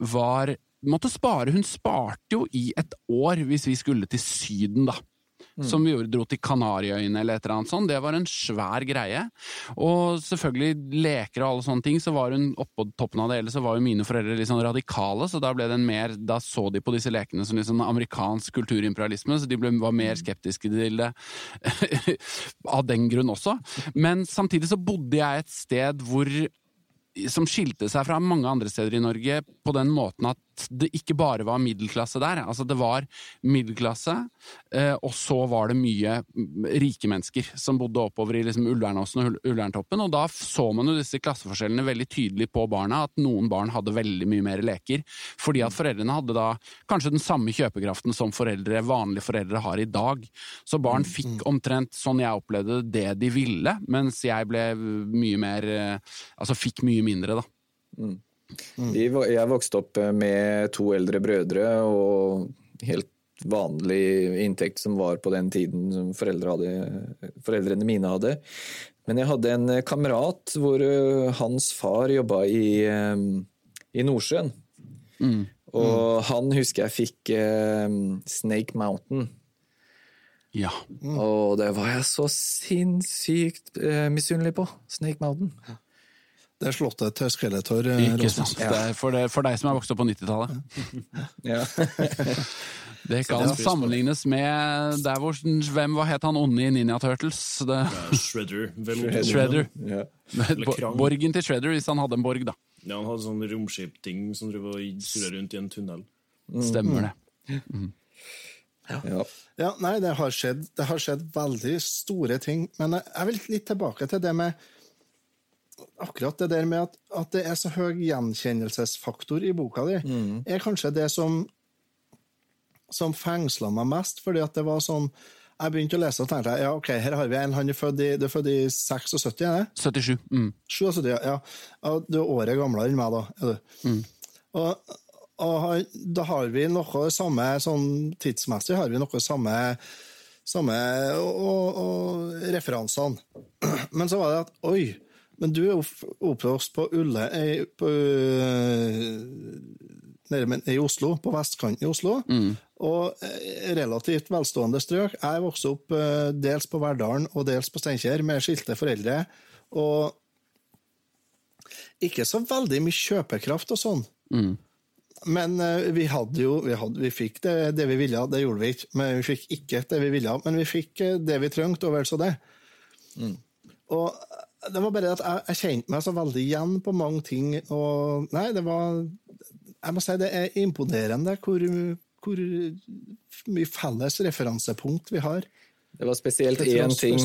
var måtte spare. Hun sparte jo i et år hvis vi skulle til Syden, da. Som vi gjorde, dro til Kanariøyene eller et eller annet sånt. Det var en svær greie. Og selvfølgelig leker og alle sånne ting, så var hun oppå toppen av det hele, så var jo mine foreldre litt sånn radikale, så da ble det en mer Da så de på disse lekene som sånn amerikansk kulturimperialisme, så de ble, var mer skeptiske til det av den grunn også. Men samtidig så bodde jeg et sted hvor som skilte seg fra mange andre steder i Norge på den måten at det ikke bare var middelklasse der. Altså det var middelklasse, eh, og så var det mye mm, rike mennesker som bodde oppover i liksom Ullernåsen og Ull- Ullerntoppen, og da så man jo disse klasseforskjellene veldig tydelig på barna, at noen barn hadde veldig mye mer leker, fordi at foreldrene hadde da kanskje den samme kjøpekraften som foreldre, vanlige foreldre har i dag. Så barn fikk omtrent sånn jeg opplevde det, det de ville, mens jeg ble mye mer eh, Altså fikk mye mindre, da. Vi var- Jeg vokste opp med to eldre brødre og helt vanlig inntekt som var på den tiden som foreldre hadde, foreldrene mine hadde. Men jeg hadde en kamerat hvor eh, hans far jobba i, eh, i Nordsjøen. Og han husker jeg fikk eh, Snake Mountain. Ja. Og det var jeg så sinnssykt eh, misunnelig på. Snake Mountain. Det er slottet til Skeletor. eh, Ikke sant. sant. Det er for, det, for deg som er vokst opp på 90-tallet. Ja. Det kan sammenlignes med der hvor Hvem var het han onde i Ninja Turtles? Det, Eh, Shredder. Vel, Shredder. ja. Borgen til Shredder, hvis han hadde en borg, da. Ja, han hadde sånn romskipting som drev og surra rundt i en tunnel. Stemmer det. Ja. Ja, nei, det har skjedd, det har skjedd veldig store ting. Men jeg vil litt tilbake til det med Akkurat det der med at, at det er så høy gjenkjennelsesfaktor i boka di, er kanskje det som som fengsla meg mest, fordi at det var sånn Jeg begynte å lese og tenkte ja, ok, her har vi en, han er født i, det er født i 76, er det? 77. Mm. 77, ja. Du er året gamlere enn meg, da. du. Og, og da har vi noe samme sånn tidsmessig har vi noe samme, samme og, og, og referansene. Men så var det at oi, men du er jo oppvokst på Ulle eh, i Oslo, på vestkanten i Oslo, og eh, relativt velstående strøk. Jeg vokste opp eh, dels på Verdalen og dels på Steinkjer med skilte foreldre. og ikke så veldig mye kjøpekraft og sånn. Men eh, vi hadde jo vi, hadde, vi fikk det, det vi ville, det gjorde vi ikke. Men vi fikk ikke det vi ville, men vi fikk det vi trengte, og vel så det. Og det var bare at jeg, jeg kjente meg så veldig igjen på mange ting, og nei, det var Jeg må si det er imponerende hvor, hvor mye felles referansepunkt vi har. Det var spesielt én ting.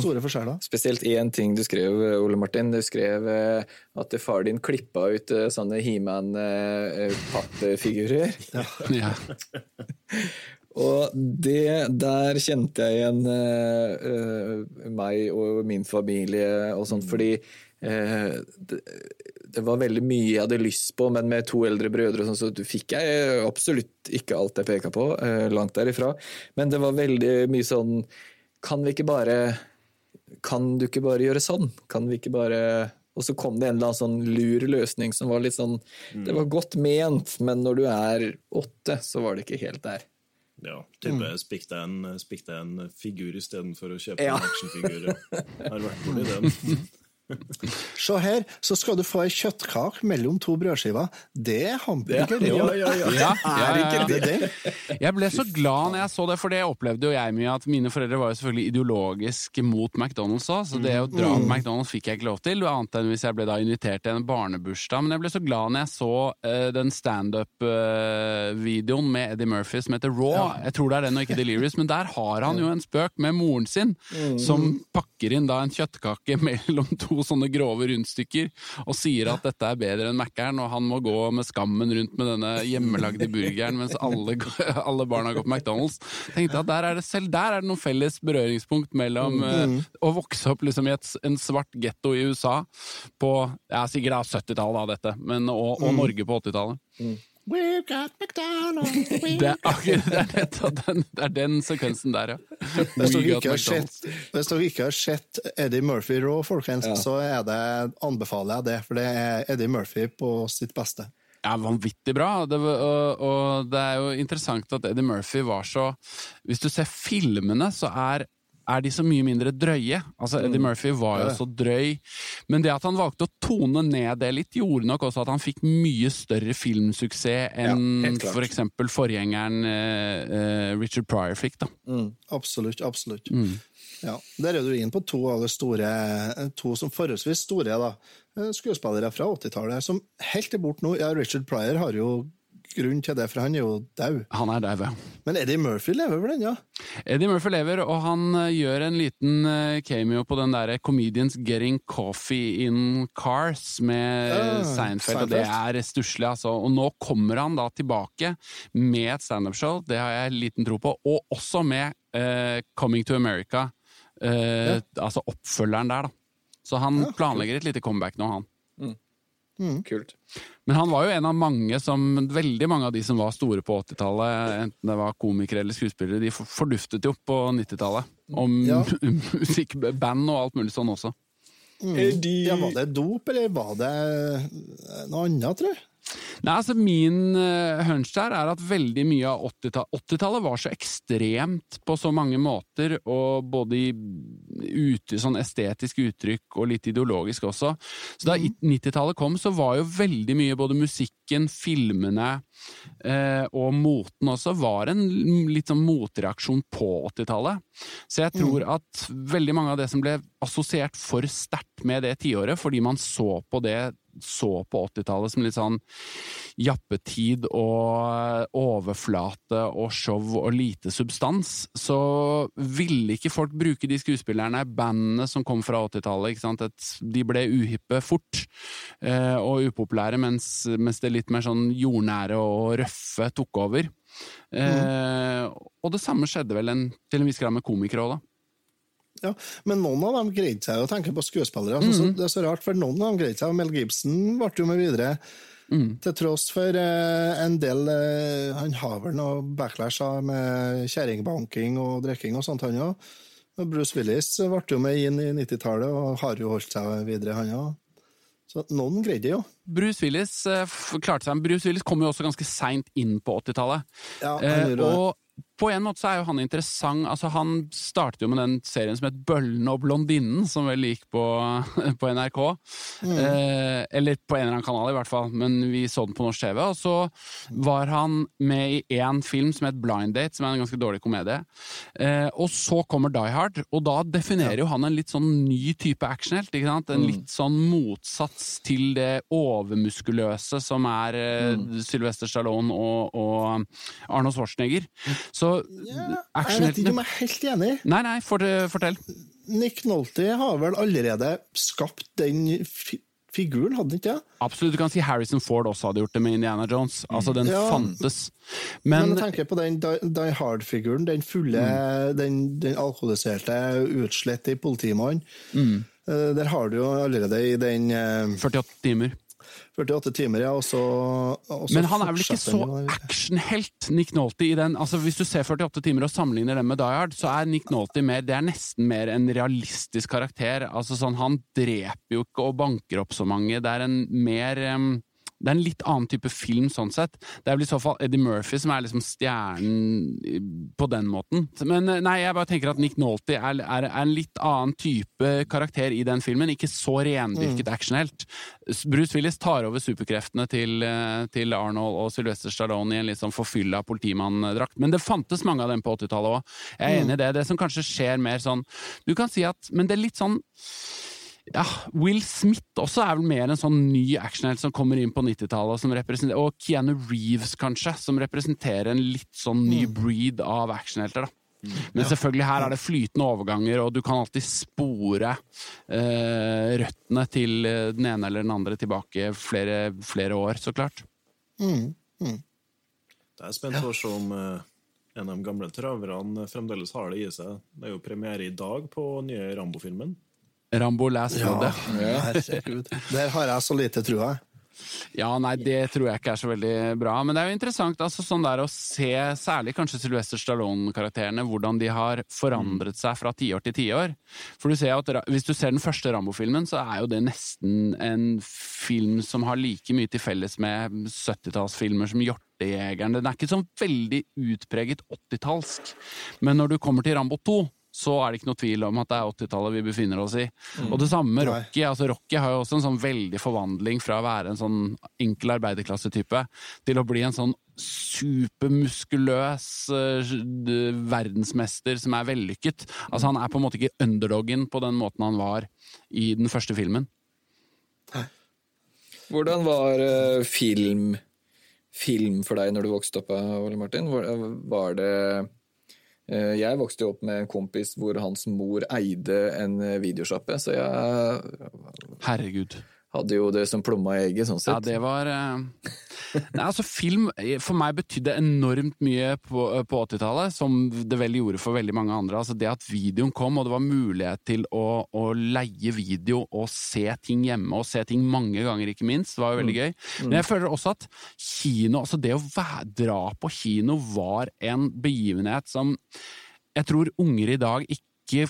Spesielt én ting du skrev, Ole Martin. Du skrev eh, at far din klippa ut eh, sånne He-Man-pappfigurer. Ja. Og det Der kjente jeg igjen eh, meg og min familie og sånt, fordi uh, det, det var veldig mye jeg hadde lyst på, men med to eldre brødre og sånn, så fikk jeg absolutt ikke alt jeg peka på. uh, langt derifra. Men det var veldig mye sånn Kan vi ikke bare Kan du ikke bare gjøre sånn? Kan vi ikke bare og så kom det en eller annen sånn lur løsning som var litt sånn Det var godt ment, men når du er åtte, så var det ikke helt der. Ja, type spikk deg en, spikk deg en figur istedenfor å kjøpe Ja. en actionfigur. Ja. Har vært borti den. Se her, så skal du få ei kjøttkake mellom to brødskiver. Det er hamburger, det òg. ja, ja. Ja. Det det. Jeg ble så glad når jeg så det, for det opplevde jo jeg mye. At mine foreldre var jo selvfølgelig ideologisk mot McDonald's òg, så det å dra på McDonald's fikk jeg ikke lov til. Annet enn hvis jeg ble da invitert til en barnebursdag. Men jeg ble så glad når jeg så uh, den standup-videoen med Eddie Murphy som heter Raw. Jeg tror det er den og ikke Delirious, men der har han jo en spøk med moren sin, som pakker inn da en kjøttkake mellom to sånne grove rundstykker, og sier at dette er bedre enn Mækkern, og han må gå med skammen rundt med denne hjemmelagde burgeren, mens alle, alle barna går på McDonald's. Tenkte at der er det selv der er det noen felles berøringspunkt mellom eh, å vokse opp liksom i et, en svart getto i USA på ja, sikkert da 70-tallet, av dette, men, og, og Norge på 80-tallet. We've got McDonald's. we- Det er akkurat det er nettopp den, det er den sekvensen der, ja. Hvis dere, ikke har sett, hvis dere ikke har sett Eddie Murphy Raw, folkens, så er det, anbefaler jeg det. For det er Eddie Murphy på sitt beste. Ja, vanvittig bra. Det, og, og det er jo interessant at Eddie Murphy var så Hvis du ser filmene, så er, er de så mye mindre drøye. Altså, Eddie Murphy var jo så drøy. Men det at han valgte å tone ned det litt, gjorde nok også at han fikk mye større filmsuksess enn ja, klart. for forgjengeren eh, eh, Richard Pryor fikk. da. Absolutt, absolutt. Mm. Ja, Der er du inne på to av de store, to som forholdsvis store da, eh, skuespillere fra 80-tallet, som helt er borte nå. Ja, Richard Pryor har jo grunn til det, for han er jo død. Han er dau, ja. Men Eddie Murphy lever vel ennå? Eddie Murphy lever, og han eh, gjør en liten eh, cameo på den der Comedians Getting Coffee in Cars med Ja, Seinfeld, og det er stusslig, altså. Og nå kommer han da tilbake med et standup-show, det har jeg liten tro på, og også med uh, Coming to America, eh, altså oppfølgeren der, da. Så han planlegger et lite comeback nå, han. Kult. Men han var jo en av mange som Veldig mange av de som var store på 80-tallet, enten det var komikere eller skuespillere, de forduftet jo på 90-tallet. Om Ja. musikkband og alt mulig sånn også. Eddie Ja, var det dop, eller var det noe annet, tror jeg? Nei, altså Min uh, hunch der er at veldig mye av 80-tallet 80-tallet var så ekstremt på så mange måter, og både i ute, sånn estetisk uttrykk og litt ideologisk også. Så da 90-tallet kom, så var jo veldig mye både musikken, filmene eh, og moten også var en litt sånn motreaksjon på 80-tallet. Så jeg tror at veldig mange av det som ble assosiert for sterkt med det tiåret, fordi man så på det så på 80-tallet som litt sånn jappetid og overflate og show og lite substans, så ville ikke folk bruke de skuespillerne, bandene som kom fra 80-tallet. De ble uhippe fort eh, og upopulære, mens, mens, det litt mer sånn jordnære og røffe tok over. Mm. Eh, og det samme skjedde vel en, til en viss grad med komikere òg, da. Ja, Men noen av dem greide seg å tenke på skuespillere. Altså, mm. Det er så rart, for noen av dem greide seg. Mel Gibson ble jo med videre. Mm. Til tross for eh, en del eh, Han har vel noe backlash med kjerringbanking og drikking og sånt, han òg. Bruce Willis ble jo med inn i 90-tallet og har jo holdt seg videre, han òg. Så noen greide jo. Bruce Willis eh, klarte seg. Bruce Willis kom jo også ganske seint inn på 80-tallet. Ja, uh, og på en måte så er jo han interessant. Altså, han startet jo med den serien som het Bøllen og blondinnen, som vel gikk på, på NRK. Mm. Eh, eller på en eller annen kanal, i hvert fall, men vi så den på norsk TV. Og så var han med i én film som het Blind Date, som er en ganske dårlig komedie. Eh, og så kommer Die Hard, og da definerer jo han en litt sånn ny type actionhelt. ikke sant? En mm. litt sånn motsats til det overmuskuløse som er eh, mm. Sylvester Stallone og, og Arno Schwarzenegger. Så ja, Jeg vet ikke om jeg er helt enig. Nei, nei, fortell. Nick Nolte har vel allerede skapt den figuren, hadde han ikke det? Absolutt. Du kan si Harrison Ford også hadde gjort det med Indiana Jones. Altså, den ja. fantes. Men, Men jeg tenker på den Die Hard-figuren. Den fulle, mm. den, den alkoholiserte, utslitte politimannen. Mm. Eh, der har du jo allerede i den 48 eh, timer. 48 timer, ja, og så, og så Men han er vel ikke så actionhelt, Nick Nolte, i den altså Hvis du ser 48 timer og sammenligner den med Die Hard, så er Nick Nolte mer, det er nesten mer en realistisk karakter. Altså sånn, Han dreper jo ikke og banker opp så mange. Det er en mer um, det er en litt annen type film, sånn sett. Det er vel i så fall Eddie Murphy som er liksom stjernen på den måten. Men eh, nei, jeg bare tenker at Nick Nolte er, er, er en litt annen type karakter i den filmen. Ikke så rendyrket mm. actionhelt. Bruce Willis tar over superkreftene til, eh, til Arnold og Sylvester Stallone i en litt sånn forfylla politimanndrakt. Men det fantes mange av dem på 80-tallet òg. Jeg er mm. enig i det. Det som kanskje skjer mer sånn Du kan si at Men det er litt sånn ja, Will Smith også er vel mer en sånn ny actionhelt som kommer inn på 90-tallet, og Keanu Reeves, kanskje, som representerer en litt sånn ny mm. breed av actionhelter. da. Mm. Men selvfølgelig her er det flytende overganger, og du kan alltid spore eh, røttene til eh, den ene eller den andre tilbake flere, flere år, så klart. Mm. Mm. Det er spent på å se om uh, en av de gamle traverne fremdeles har det i seg. Det er jo premiere i dag på nye Rambo-filmen. Rambo Last Blood. Ja, herregud. Der har jeg så lite trua. Ja, nei, det tror jeg ikke er så veldig bra. Men det er jo interessant altså, sånn der å se særlig kanskje Sylvester Stallone-karakterene, hvordan de har forandret seg fra tiår til tiår. For du ser at Hvis du ser den første Rambo-filmen, så er jo det nesten en film som har like mye til felles med 70-tallsfilmer som Hjortejegeren. Den er ikke sånn veldig utpreget 80-tallsk. Men når du kommer til Rambo 2 så er det ikke noe tvil om at det er 80-tallet vi befinner oss i. Mm. Og det samme med Rocky. altså Rocky har jo også en sånn veldig forvandling fra å være en sånn enkel arbeiderklassetype til å bli en sånn supermuskuløs uh, verdensmester som er vellykket. Altså Han er på en måte ikke underdoggen på den måten han var i den første filmen. Hvordan var uh, film, film for deg når du vokste opp, Ole Martin? Var, var det Eh, jeg vokste jo opp med en kompis hvor hans mor eide en eh, videosjappe, så jeg Herregud. Hadde jo det som plomma i egget, sånn sett. Ja, det var uh... Nei, altså Film for meg betydde enormt mye på, på 80-tallet, som det vel gjorde for veldig mange andre. Altså Det at videoen kom, og det var mulighet til å, å, leie video og se ting hjemme, og se ting mange ganger, ikke minst, var jo veldig mm. gøy. Men jeg føler også at kino, altså det å dra på kino var en begivenhet som jeg tror unger i dag ikke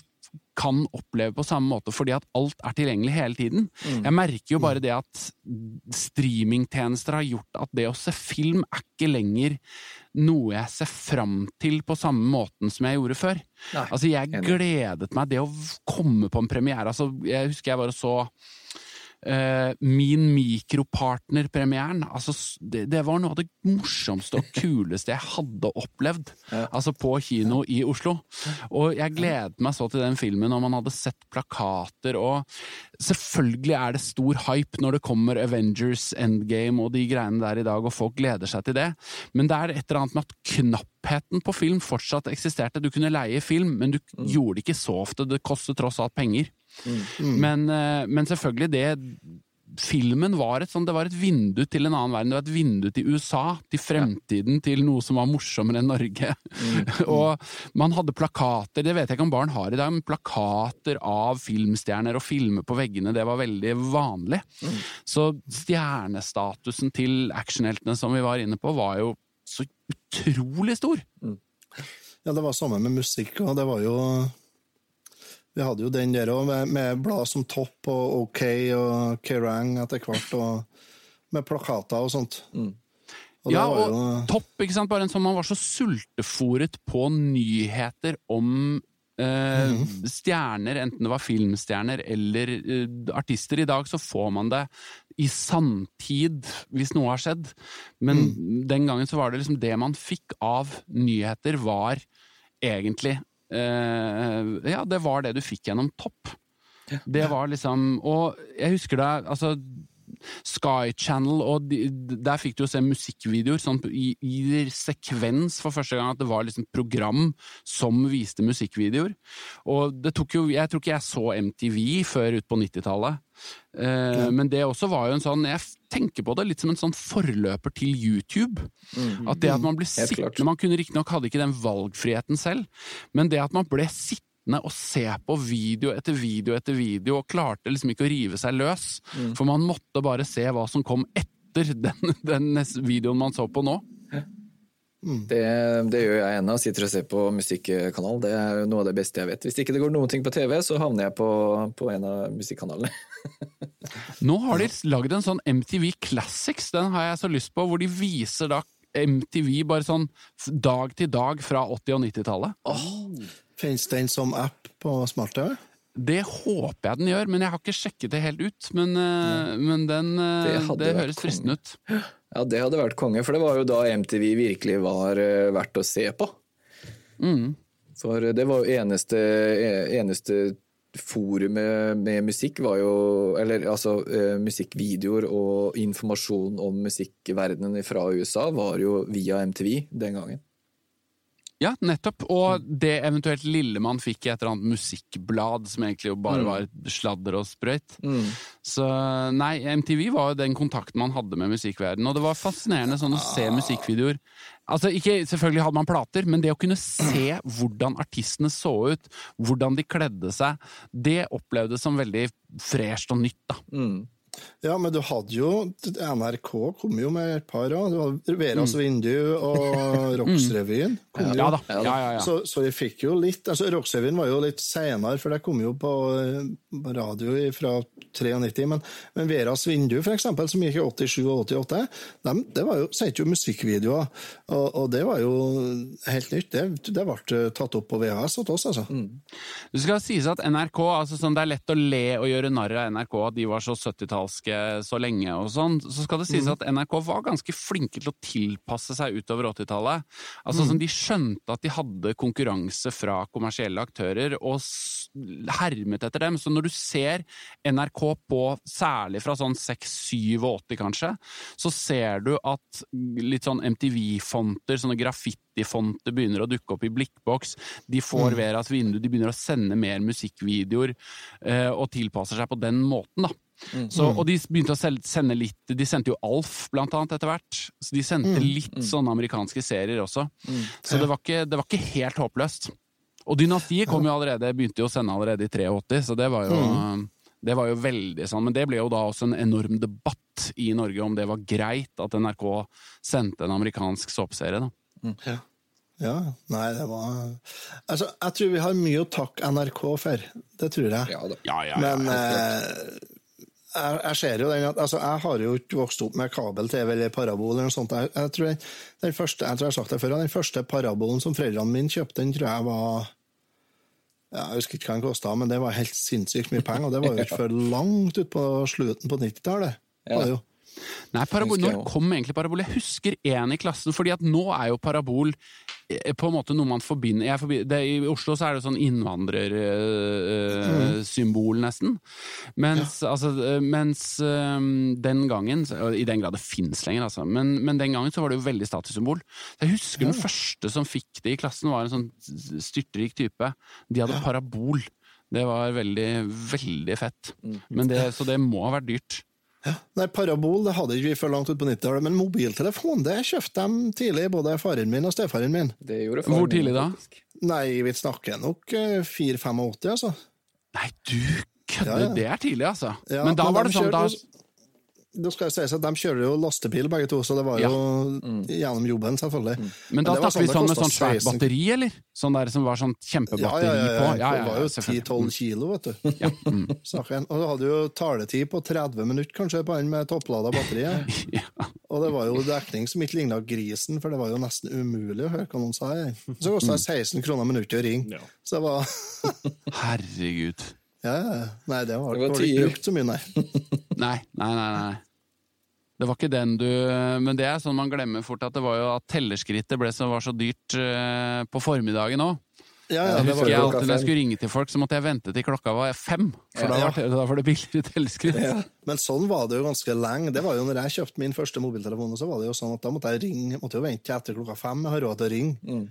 kan oppleve på samme måte, fordi at alt er tilgjengelig hele tiden. Mm. Jeg merker jo bare mm. det at streamingtjenester har gjort at det å se film er ikke lenger noe jeg ser fram til på samme måten som jeg gjorde før. Nei, altså, jeg gledet meg det å komme på en premiere. Altså, jeg husker jeg var så eh, Min mikropartner-premieren. Altså, det, det var noe av det morsomste og kuleste jeg hadde opplevd. Altså på kino i Oslo. Og jeg gledet meg så til den filmen, og man hadde sett plakater og Selvfølgelig er det stor hype når det kommer Avengers Endgame og de greiene der i dag, og folk gleder seg til det, men det er et eller annet med at knappheten på film fortsatt eksisterte. Du kunne leie film, men du gjorde det ikke så ofte. Det kostet tross alt penger. Men, eh, men selvfølgelig, det Filmen var et, sånn, det var et vindu til en annen verden. Det var et vindu til USA, til fremtiden, til noe som var morsommere enn Norge. og man hadde plakater, det vet jeg ikke om barn har i dag, men plakater av filmstjerner og filmer på veggene, det var veldig vanlig. Så stjernestatusen til actionheltene som vi var inne på, var jo så utrolig stor. Ja, det var samme med musikk, og det var jo Vi hadde jo den der òg, med, med blad som Topp og OK og Kerrang etter hvert, og med plakater og sånt. Og ja, og jo topp, ikke sant? Bare en sånn man var så sultefòret på nyheter om eh, stjerner, enten det var filmstjerner eller eh, artister. I dag så får man det i sanntid, hvis noe har skjedd. Men den gangen så var det liksom det man fikk av nyheter, var egentlig Ja, det var det du fikk gjennom topp. Det var liksom Og jeg husker det altså Sky Channel, og de, der fikk du jo se musikkvideoer sånn i, i sekvens for første gang. At det var liksom program som viste musikkvideoer. Og det tok jo Jeg tror ikke jeg så MTV før ut på 90-tallet. Mm. Men det også var jo en sånn Jeg tenker på det litt som en sånn forløper til YouTube. At det at man ble sittende Man kunne riktignok hadde ikke den valgfriheten selv, men det at man ble sittende og se på video etter video etter video, og klarte liksom ikke å rive seg løs. For man måtte bare se hva som kom etter den, den videoen man så på nå. Det, det gjør jeg ennå. Sitter og ser på musikkanal. Det er noe av det beste jeg vet. Hvis ikke det går noen ting på TV, så havner jeg på, på en av musikkanalene. Nå har de lagd en sånn MTV Classics, den har jeg så lyst på, hvor de viser da MTV bare sånn dag til dag fra 80- og 90-tallet. Fins den som app på smart-TV? Det håper jeg den gjør, men jeg har ikke sjekket det helt ut. Men, eh, men den, eh, Det det, høres fristende ut. Ja, det hadde vært konge, for det var jo da MTV virkelig var eh, verdt å se på. Mm. For det var jo eneste, eneste forumet med musikk var jo Eller altså musikkvideoer og informasjon om musikkverdenen fra USA var jo via MTV den gangen. Ja, nettopp. Og det eventuelt lille man fikk i et eller annet musikkblad, som egentlig jo bare var sladder og sprøyt. Så nei, MTV var jo den kontakten man hadde med musikkverdenen, og det var fascinerende sånn å se musikkvideoer. Altså, ikke, Selvfølgelig hadde man plater, men det å kunne se hvordan artistene så ut, hvordan de kledde seg, det opplevdes som veldig fresht og nytt, da. Ja, men du hadde jo NRK kom jo med et par òg. Det var Veras vindu og Rocksrevyen. kom jo. Ja da. Ja, ja, ja. Så, så vi fikk jo litt altså Rocksrevyen var jo litt senere, for det kom jo på, eh, på radio fra 93. Men, men Veras vindu, for eksempel, som gikk i 87 og 88, de, det var jo, sendte jo musikkvideoer. Og, og det var jo helt nytt. Det, det ble tatt opp på VHS hos oss, altså. Det skal sies at NRK, altså sånn, det er lett å le og gjøre narr av NRK, at de var så 70-tallske så lenge og sånn. Så skal det sies at NRK var ganske flinke til å tilpasse seg utover 80-tallet. Altså sånn, De skjønte at de hadde konkurranse fra kommersielle aktører, og hermet etter dem. Så når du ser NRK på, særlig fra sånn 6-87 kanskje, så ser du at litt sånn MTV-fonter, sånne graffiti-fonter begynner å dukke opp i blikkboks. De får Veras vindu, de begynner å sende mer musikkvideoer eh, og tilpasser seg på den måten, da. Så, og de begynte å sende litt De sendte jo Alf, blant annet, etter hvert. Så de sendte litt sånne amerikanske serier også. Så det var, ikke, det var ikke helt håpløst. Og Dynastiet kom jo allerede, begynte jo å sende allerede i 83, så det var jo det var jo veldig sånn, Men det ble jo da også en enorm debatt i Norge om det var greit at NRK sendte en amerikansk såpeserie. da. Ja, nei, det var Altså, jeg tror vi har mye å takke NRK for. Det tror jeg. Ja da. Ja, ja, ja. Men eh, jeg, jeg ser jo den at altså, Jeg har jo ikke vokst opp med kabel-TV eller parabol eller noe sånt. Jeg, jeg, tror den, den første, jeg tror jeg har sagt det før, den første parabolen som foreldrene mine kjøpte, den tror jeg var Ja, jeg husker ikke hva den kosta, men det var helt sinnssykt mye penger. Og det var jo ikke før langt ut på slutten på 90-tallet. Ja. Nei, parabol, Når kom egentlig parabol? Jeg husker én i klassen, fordi at nå er jo parabol på en måte noe man forbinder, forbinder det, I Oslo så er det sånn innvandrersymbol, nesten. Mens, altså, eh, mens øh, den gangen I den grad det fins lenger, altså. Men, men den gangen så var det jo veldig statussymbol. Jeg husker den første som fikk det i klassen, var en sånn styrtrik type. De hadde parabol. Det var veldig, veldig fett. Men det, så det må ha vært dyrt. Nei, Parabol det hadde ikke vi før langt ut på 90-tallet, men mobiltelefon det kjøpte de tidlig, både faren min og stefaren min. Det gjorde faren Hvor tidlig da? Nei, vi snakker nok eh, 4-85, altså. Nei, du kødder! Ja, ja. Det er tidlig, altså. Ja, men da men var det sånn da, kjørte Da skal jeg sies at De kjører jo lastebil begge to, så det var jo gjennom jobben, selvfølgelig. Men da det var snakker vi sånn med sånn svært batteri, eller? Sånn der som var sånn Ja, kjempebatteri ja, ja, på? ja. Det var jo 10-12 kilo, vet du. Ja, mm. Og du hadde jo taletid på 30 minutter kanskje på den med topplada batteri. ja. Ja. Og det var jo dekning som ikke ligna grisen, for det var jo nesten umulig å høre hva noen sa. Så kosta det 16 kroner minuttet å ringe. Ja. Så det var Herregud. Ja, ja. Nei, det var, Det var det var ikke brukt så mye, nei. Nei, nei, nei. nei. Det var ikke den du Men det er sånn man glemmer fort at det var jo at tellerskrittet ble så, var så dyrt eh, på formiddagen òg. Ja, ja, Jeg det husker jeg alltid når jeg skulle ringe til folk, så måtte jeg vente til klokka var fem. For da, Ja. da var det billigere tellerskritt. Men sånn var det jo ganske lenge. Det var jo når jeg kjøpte min første mobiltelefon, så var det jo sånn at da måtte jeg ringe, måtte jo vente til etter klokka fem. Jeg har råd til å ringe. Mm.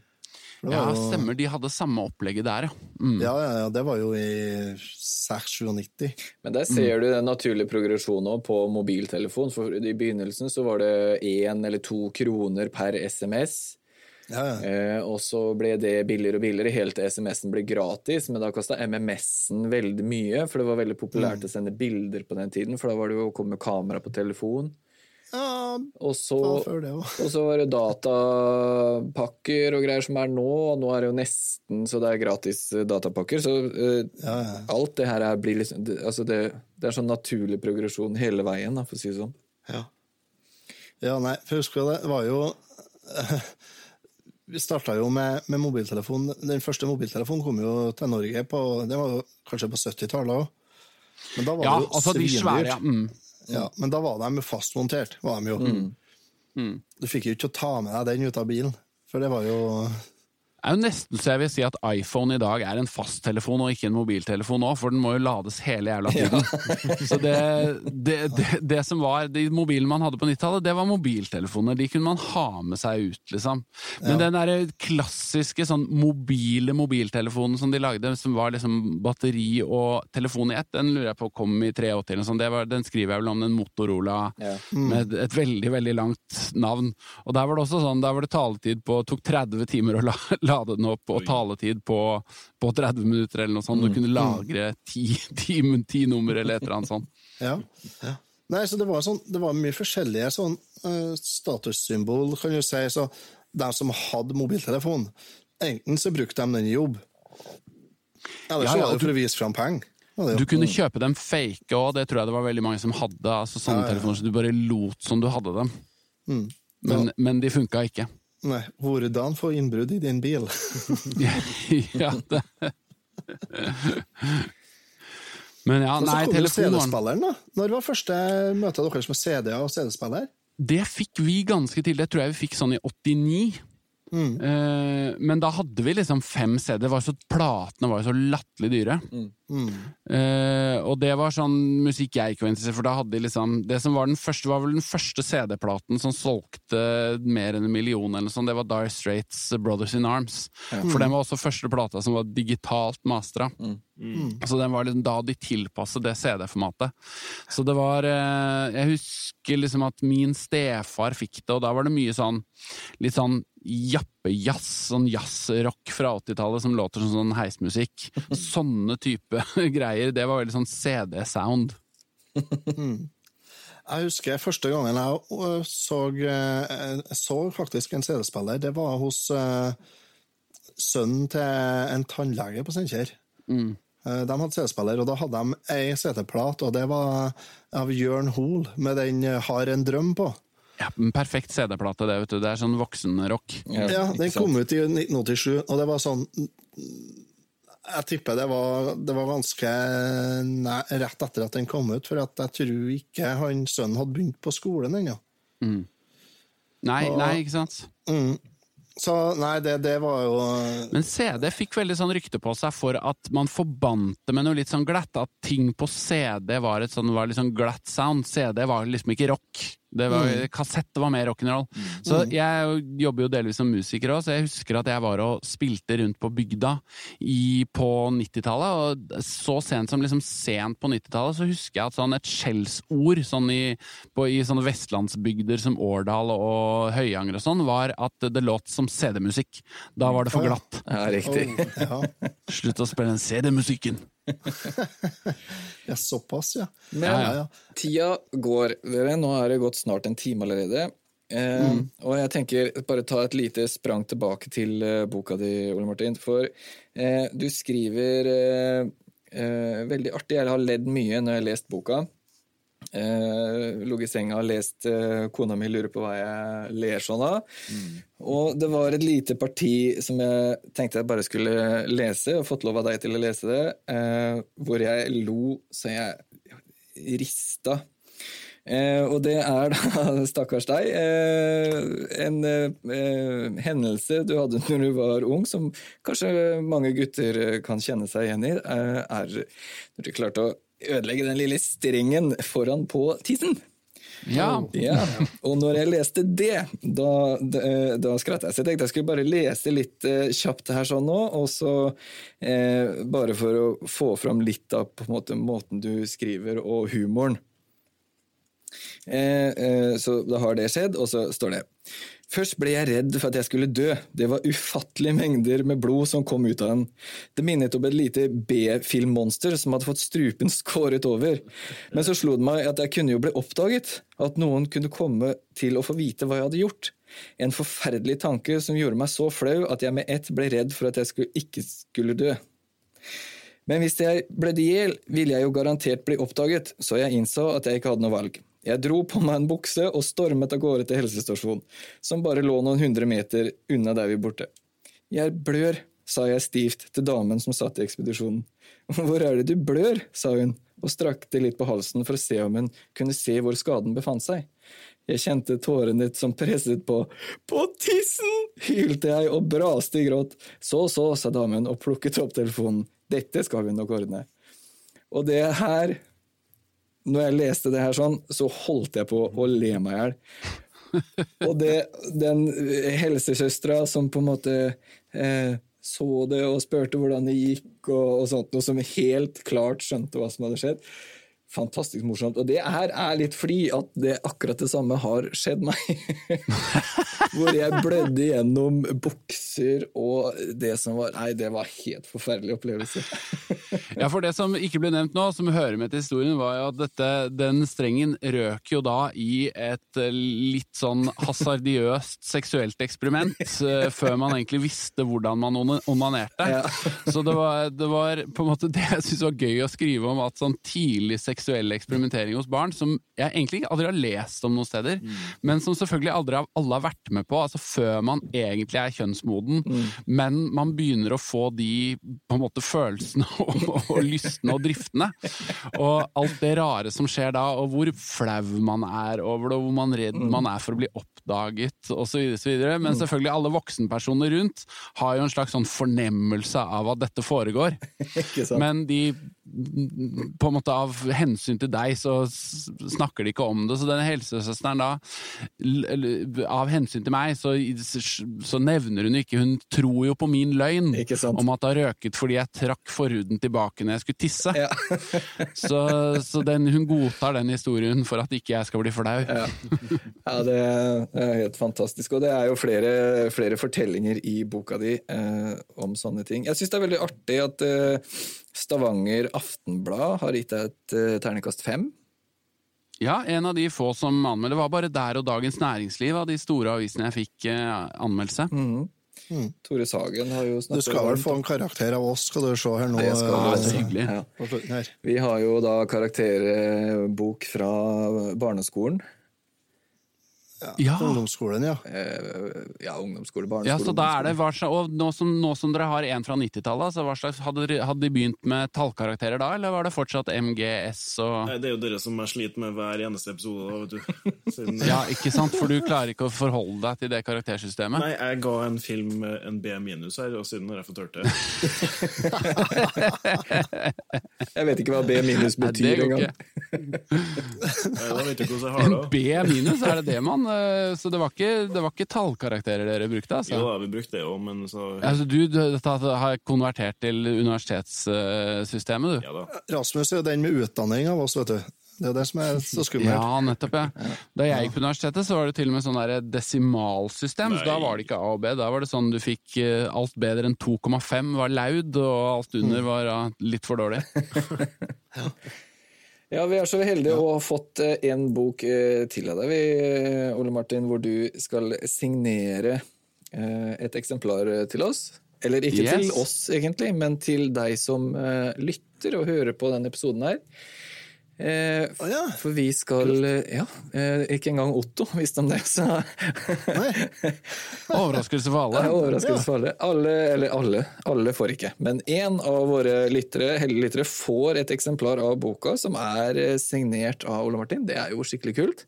Ja, jo- stemmer. De hadde samme opplegget der, ja. Mm. Ja, ja, ja, det var jo i 96-97. Men der ser du den naturlige progresjonen på mobiltelefon. For i begynnelsen så var det én eller to kroner per SMS. Ja, ja. Eh, og så ble det billigere og billigere, helt til SMS-en ble gratis. Men da kosta MMS-en veldig mye, for det var veldig populært å sende bilder på den tiden. For da var det jo å komme med kamera på telefon. Ja Og så, det og så var det datapakker og greier som er nå. Og nå er det jo nesten så det er gratis eh, datapakker. Så uh, Ja, ja. alt det her er, blir liksom det, Altså det, det er sånn naturlig progresjon hele veien, da, for å si det sånn. Ja. ja, nei, for husker jeg det, var jo Vi starta jo med, med mobiltelefon. Den første mobiltelefonen kom jo til Norge på Det var kanskje på 70-tallet òg. Men da var Ja, det jo altså de svære, ja. Mm. Ja, men da var de fastmontert. Var de jo. Mm. Du fikk jo ikke ta med deg den ut av bilen, for det var jo er jo nesten så jeg vil si at iPhone i dag er en fasttelefon og ikke en mobiltelefon òg, for den må jo lades hele jævla tiden. Så det, det, det, det som var De mobilene man hadde på 90-tallet, det var mobiltelefoner. De kunne man ha med seg ut, liksom. Men den derre klassiske sånn mobile mobiltelefonen som de lagde, som var liksom batteri og telefon i ett, den lurer jeg på kom i 83 eller sånt. Den skriver jeg vel om den Motorola Ja. med et, veldig, veldig langt navn. Og der var det også sånn, der var det taletid på Tok 30 timer å la, den opp, og taletid på, på 30 minutter eller noe sånt. Du kunne lagre ti, ti, ti nummer eller et eller annet sånt. Ja. Nei, så det var, sånn, det var mye forskjellige sånn uh, statussymbol, kan du si. Så de som hadde mobiltelefon, enten så brukte de den i jobb, eller så ja, var det for å vise fram penger. Du kunne kjøpe dem fake òg, det tror jeg det var veldig mange som hadde. altså Sånne telefoner, så du bare lot som du hadde dem. Men, men de funka ikke. Nei, hvordan få innbrudd i din bil? ja, det. Men ja, nei, Og så kom jo CD-spilleren, da. Når var første møte deres med CD-er og CD-spiller? Det fikk vi ganske til. Det tror jeg vi fikk sånn i 89. Mm. Uh, men da hadde vi liksom fem CD. Var så, platene var jo så latterlig dyre. Mm. Eh, og det var sånn musikk jeg ikke var interessert i, for da hadde de liksom Det som var den første, var vel den første CD-platen som solgte mer enn en million, eller sånn. Det var Dire Straits Brothers in Arms. For den var også første plata som var digitalt mastra. Så den var liksom da de tilpasset det CD-formatet. Så det var uh, Jeg husker liksom at min stefar fikk det, og da var det mye sånn litt sånn jappejazz, sånn jazzrock fra 80-tallet som låter som sånn heismusikk. Sånne type greier. Det var veldig sånn CD-sound. Jeg husker første gangen jeg øh, så, øh, jeg så faktisk en CD-spiller. Det var hos øh, sønnen til en tannlege på Steinkjer. Mm. Eh, De hadde CD-spiller, og da hadde de ei CD-plat, og det var av Jørn Hoel med den 'Har en drøm' på. Ja, en perfekt CD-plate, det, vet du. Det er sånn voksenrock. Ja, ja Den kom ut i 1987, og det var sånn Jeg tipper det var, det var ganske nei, rett etter at den kom ut, for at jeg tror ikke han sønnen hadde begynt på skolen ennå. Nei, nei, ikke sant? Mm. Så nei, det, det var jo Men CD fikk veldig sånn rykte på seg for at man forbandt det med noe litt sånn glatt. At ting på CD var et sånn, var litt sånn glatt sound. CD var liksom ikke rock. Det var, Kassett var mer rock'n'roll. Så jeg jobber jo delvis som musiker òg, så jeg husker at jeg var og spilte rundt på bygda i, på 90-tallet. Og så sent som liksom sent på 90-tallet så husker jeg at sånn et skjellsord sånn i, på, i sånne vestlandsbygder som Årdal og Høyanger og sånn, var at det låt som CD-musikk. Da var det for glatt. Ja, riktig. Slutt å spille den CD-musikken. ja såpass, ja. Men ja, ja. tida går, dere. Nå er det gått snart en time allerede. Eh, Og jeg tenker bare ta et lite sprang tilbake til eh, boka di, Ole Martin. For eh, du skriver eh, eh, veldig artig. Jeg har ledd mye når jeg har lest boka. Eh, Ligget i senga og lest eh, Kona mi lurer på hva jeg ler sånn av. Og det var et lite parti som jeg tenkte jeg bare skulle lese, og fått lov av deg til å lese det, eh, hvor jeg lo så jeg rista. Eh, og det er da, stakkars deg, eh, en eh, hendelse du hadde når du var ung, som kanskje mange gutter kan kjenne seg igjen i, er når du klarte å ødelegge den lille strengen foran på tissen. Ja. Ja, og når jeg leste det, da, da, da skratta jeg. Så jeg tenkte jeg skulle bare lese litt eh, kjapt her sånn nå, og så eh, bare for å få fram litt av på en måte, måten du skriver og humoren. Eh, eh, så da har det skjedd, og så står det Først ble jeg redd for at jeg skulle dø. Det var ufattelige mengder med blod som kom ut av den. Det minnet om et lite B-filmmonster som hadde fått strupen skåret over. Men så slo det meg at jeg kunne jo bli oppdaget. At noen kunne komme til å få vite hva jeg hadde gjort. En forferdelig tanke som gjorde meg så flau at jeg med ett ble redd for at jeg skulle, ikke skulle dø. Men hvis jeg ble i hjel, ville jeg jo garantert bli oppdaget, så jeg innså at jeg ikke hadde noe valg. Jeg dro på meg en bukse og stormet av gårde til helsestasjonen, som bare lå noen hundre meter unna der vi borte. Jeg blør, sa jeg stivt til damen som satt i ekspedisjonen. Hvor er det du blør, sa hun, og strakte litt på halsen for å se om hun kunne se hvor skaden befant seg. Jeg kjente tårene som presset på. På tissen! hylte jeg og braste i gråt. Så, så, sa damen og plukket opp telefonen. Dette skal vi nok ordne. Og det her Når jeg leste det her sånn, så holdt jeg på å le meg i hjel. Og det, den helsesøstera som på en måte eh, så det og spurte hvordan det gikk, og, og sånt, og som helt klart skjønte hva som hadde skjedd. Fantastisk morsomt. Og det her er litt fordi at det akkurat det samme har skjedd meg. Hvor jeg blødde gjennom bukser og det som var Nei, det var helt forferdelig opplevelse. Ja, for det som ikke ble nevnt nå, som hører med til historien, var jo at dette, den strengen røk jo da i et eh, litt sånn hasardiøst seksuelt eksperiment, eh, før man egentlig visste hvordan man onanerte. Ja. Så det var, det var på en måte det jeg syns var gøy å skrive om, at sånn tidlig seksuell eksperimentering hos barn, som jeg egentlig aldri har lest om noen steder, men som selvfølgelig aldri har, alle har vært med på, altså før man egentlig er kjønnsmoden, men man begynner å få de på en måte følelsene og, og lystene og driftene. Og alt det rare som skjer da, og hvor flau man er over det, og hvor man redd man er for å bli oppdaget, osv. Men selvfølgelig alle voksenpersoner rundt har jo en slags sånn fornemmelse av at dette foregår. Men de på en måte av hensyn til deg, så snakker de ikke om det. Så denne helsesøsteren da, av hensyn til meg, så, så nevner hun ikke Hun tror jo på min løgn om at det har røket fordi jeg trakk forhuden tilbake når jeg skulle tisse. Ja. så så den, hun godtar den historien for at ikke jeg skal bli flau. Ja, ja det, det er helt fantastisk. Og det er jo flere, flere fortellinger i boka di eh, om sånne ting. Jeg syns det er veldig artig at eh, Stavanger Aftenblad har gitt deg et uh, terningkast fem. Ja, en av de få som anmelder, var bare Der og Dagens Næringsliv av de store avisene jeg fikk uh, anmeldelse. Tore Sagen har jo snakket Du skal vel få en karakter av oss, skal du se her nå. Det skal eh, også. så hyggelig. Ja. Vi har jo da karakterbok fra barneskolen. Ja. Ungdomsskolen, ja. Eh, ja, ungdomsskole, Ja, så da er det hva slags, og nå som, nå som dere har en fra 90-tallet, så hva slags, hadde, dere- hadde de begynt med tallkarakterer da, eller var det fortsatt MGS og Nei, Det er jo dere som er sliter med hver eneste episode. Da, vet du. Siden, Ja, ikke sant, for du klarer ikke å forholde deg til det karaktersystemet. Nei, jeg ga en film en B minus her, og siden har jeg fått hørt det. Jeg vet ikke hva B minus betyr engang. ikke. Nei, Da vet du hvordan jeg har det. En. B minus, er det det man Så det var ikke, det var ikke tallkarakterer dere brukte, altså? Jo da, vi brukte det òg, men så Altså, du, du har konvertert til universitetssystemet, du? Ja da. Rasmus er jo den med utdanning av oss, vet du. Det er det som er så skummelt. Ja, nettopp, ja. Da jeg gikk på universitetet, så var det til og med sånn desimalsystem. Så da var det ikke A og B. Da var det sånn du fikk eh, alt bedre enn 2,5 var laud, og alt under var litt for dårlig. Ja, vi er så heldige å ha fått eh, en bok eh, til av deg, vi, eh, Ole Martin, hvor du skal signere et eksemplar til oss. Eller ikke Yes. til oss, egentlig, men til deg som lytter og hører på denne episoden her. Eh, oh, ja. For vi skal Ja, eh, ikke engang Otto visste om det, så Overraskelse for alle. overraskelse for alle. Alle, eller alle, alle får ikke. Men én av våre lyttere, heldige lyttere får et eksemplar av boka som er eh, signert av Ole Martin. Det er jo skikkelig kult.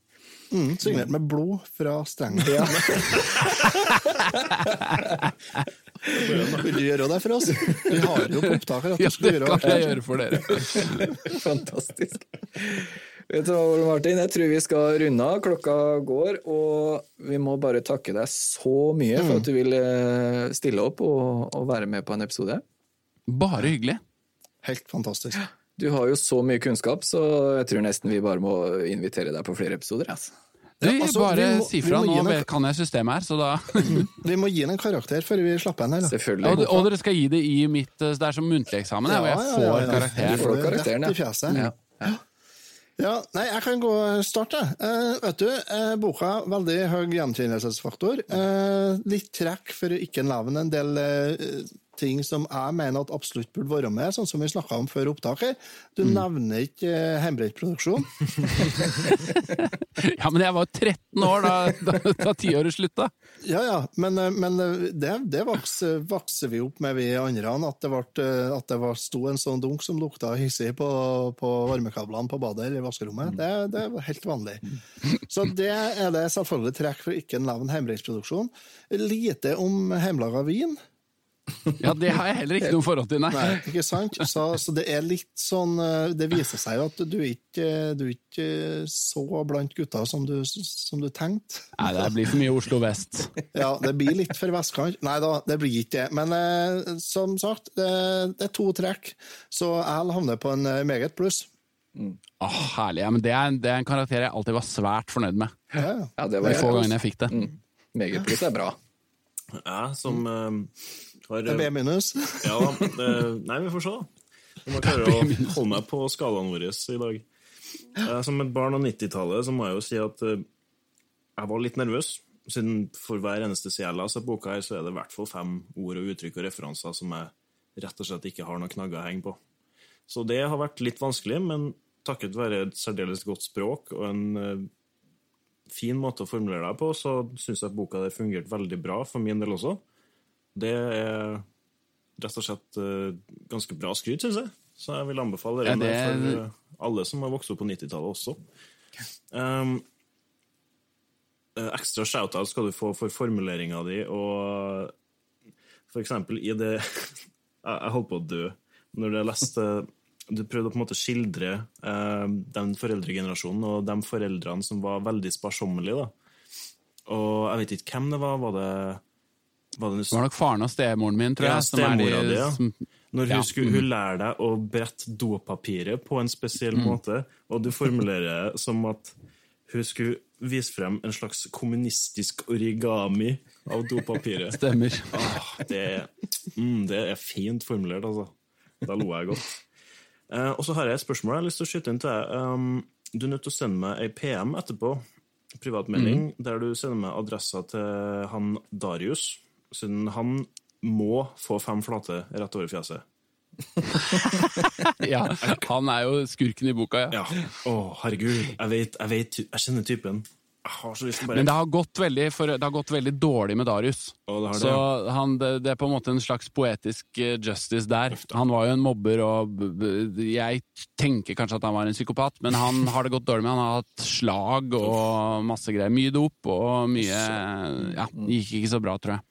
Mm, signert med blod fra strengen. Ja. Vil du gjøre det for oss? Vi har jo på opptak her at Ja, du det gjøre kan jeg gjøre for dere. Fantastisk. Vet du hva, Ole Martin, jeg tror vi skal runde av. Klokka går, og vi må bare takke deg så mye for at du ville stille opp og, og være med på en episode. Bare hyggelig. Helt fantastisk. Du har jo så mye kunnskap, så jeg tror nesten vi bare må invitere deg på flere episoder. Altså. Du, Ja, altså, bare må- si fra. Nå vet- kan jeg systemet her, så da Vi må gi den en karakter før vi slapper den her. da. Selvfølgelig. og, og dere skal gi det i mitt eh, Det er som muntlig eksamen, ja, hvor jeg får Du karakteren. får det karakteren, rett i ja. fjeset. Ja. Ja, nei, jeg kan gå og starte. Uh, vet du, uh, boka veldig høy gjenkjennelsesfaktor. Uh, litt trekk for å ikke nevne en del eh, ting som jeg mener at absolutt burde være med, sånn som vi snakka om før opptaket. Du nevner ikke eh, hjemmebrentproduksjon. Ja, men jeg var jo 13 år da, da, da tiåret slutta. Ja, ja, men, eh, men eh, det, det vokser, vokser vi opp med, vi andre. At det, ble, at det var, sto en sånn dunk som lukta hissig på, på varmekablene på badet eller i vaskerommet. Det, det var helt vanlig. Så det er det selvfølgelig trekk for å ikke nevne hjemmebrentproduksjon. Lite om hjemmelaga vin. Ja, det har jeg heller ikke noe forhold til, nei. Nei, ikke sant? Så, så det er litt sånn eh, Det viser seg jo at du er ikke, du er ikke så blant gutta som du, som du tenkte. Nei, det blir for mye Oslo vest. Ja, det blir litt for vestkant. Nei da, det blir ikke det. Men eh, som sagt, det, det er to trekk, så L havner på en eh, meget pluss. Åh, herlig. Ja, men det er, det er en karakter jeg alltid var svært fornøyd med. Ja, ja. Ja, det De få gangene jeg fikk det. Meget pluss er bra. Jeg som eh, har Det er B minus. Ja da. eh, Nei, vi får se. Jeg må klare å holde meg på skalaen vår i dag. Eh, Som et barn av 90-tallet så må jeg jo si at eh, jeg var litt nervøs. Siden for hver eneste side jeg leser boka, her, så er det i hvert fall fem ord og uttrykk og referanser som jeg rett og slett ikke har noen knagger å henge på. Så det har vært litt vanskelig, men takket være et særdeles godt språk og en eh, fin måte å formulere deg på, så syns jeg at boka der fungerte veldig bra for min del også. Det er rett og slett eh, ganske bra skryt, syns jeg. Så jeg vil anbefale Ja, det- der for eh, alle som har vokst opp på 90-tallet også. Um, eh, ekstra shout-out skal du få for formuleringa di, og for eksempel i det Jeg jeg holdt på å dø når jeg leste Du prøvde å på en måte skildre eh, den foreldregenerasjonen og de foreldrene som var veldig sparsommelige. da. Og jeg vet ikke hvem det var. Var det, var det var nok faren og stemoren min, tror Ja, jeg. som er de stemora di, ja. som- Når hun Ja, skulle hun lære deg å brette dopapiret på en spesiell Mm. måte, og du formulerer det som at hun skulle vise frem en slags kommunistisk origami av dopapiret. Stemmer. Ah, det, mm, det er fint formulert, altså. Da lo jeg godt. Eh, og så har jeg et spørsmål jeg har lyst til å skyte inn til deg. Um, du er nødt til å sende meg ei PM etterpå, privatmelding, der du sender meg adressa til han Darius, siden han må få fem flate rett over fjeset. Ja, han er jo skurken i boka, ja. Ja. Å, herregud. Jeg vet, jeg vet, jeg kjenner typen. Men det har gått veldig, for, det har gått veldig dårlig med Darius. Det det, Så han, det, det er på en måte en slags poetisk eh, justice der. Han var jo en mobber, og jeg tenker kanskje at han var en psykopat, men han har det gått dårlig med. Han har hatt slag og masse greier. Mye dop og mye Ja, gikk ikke så bra, tror jeg.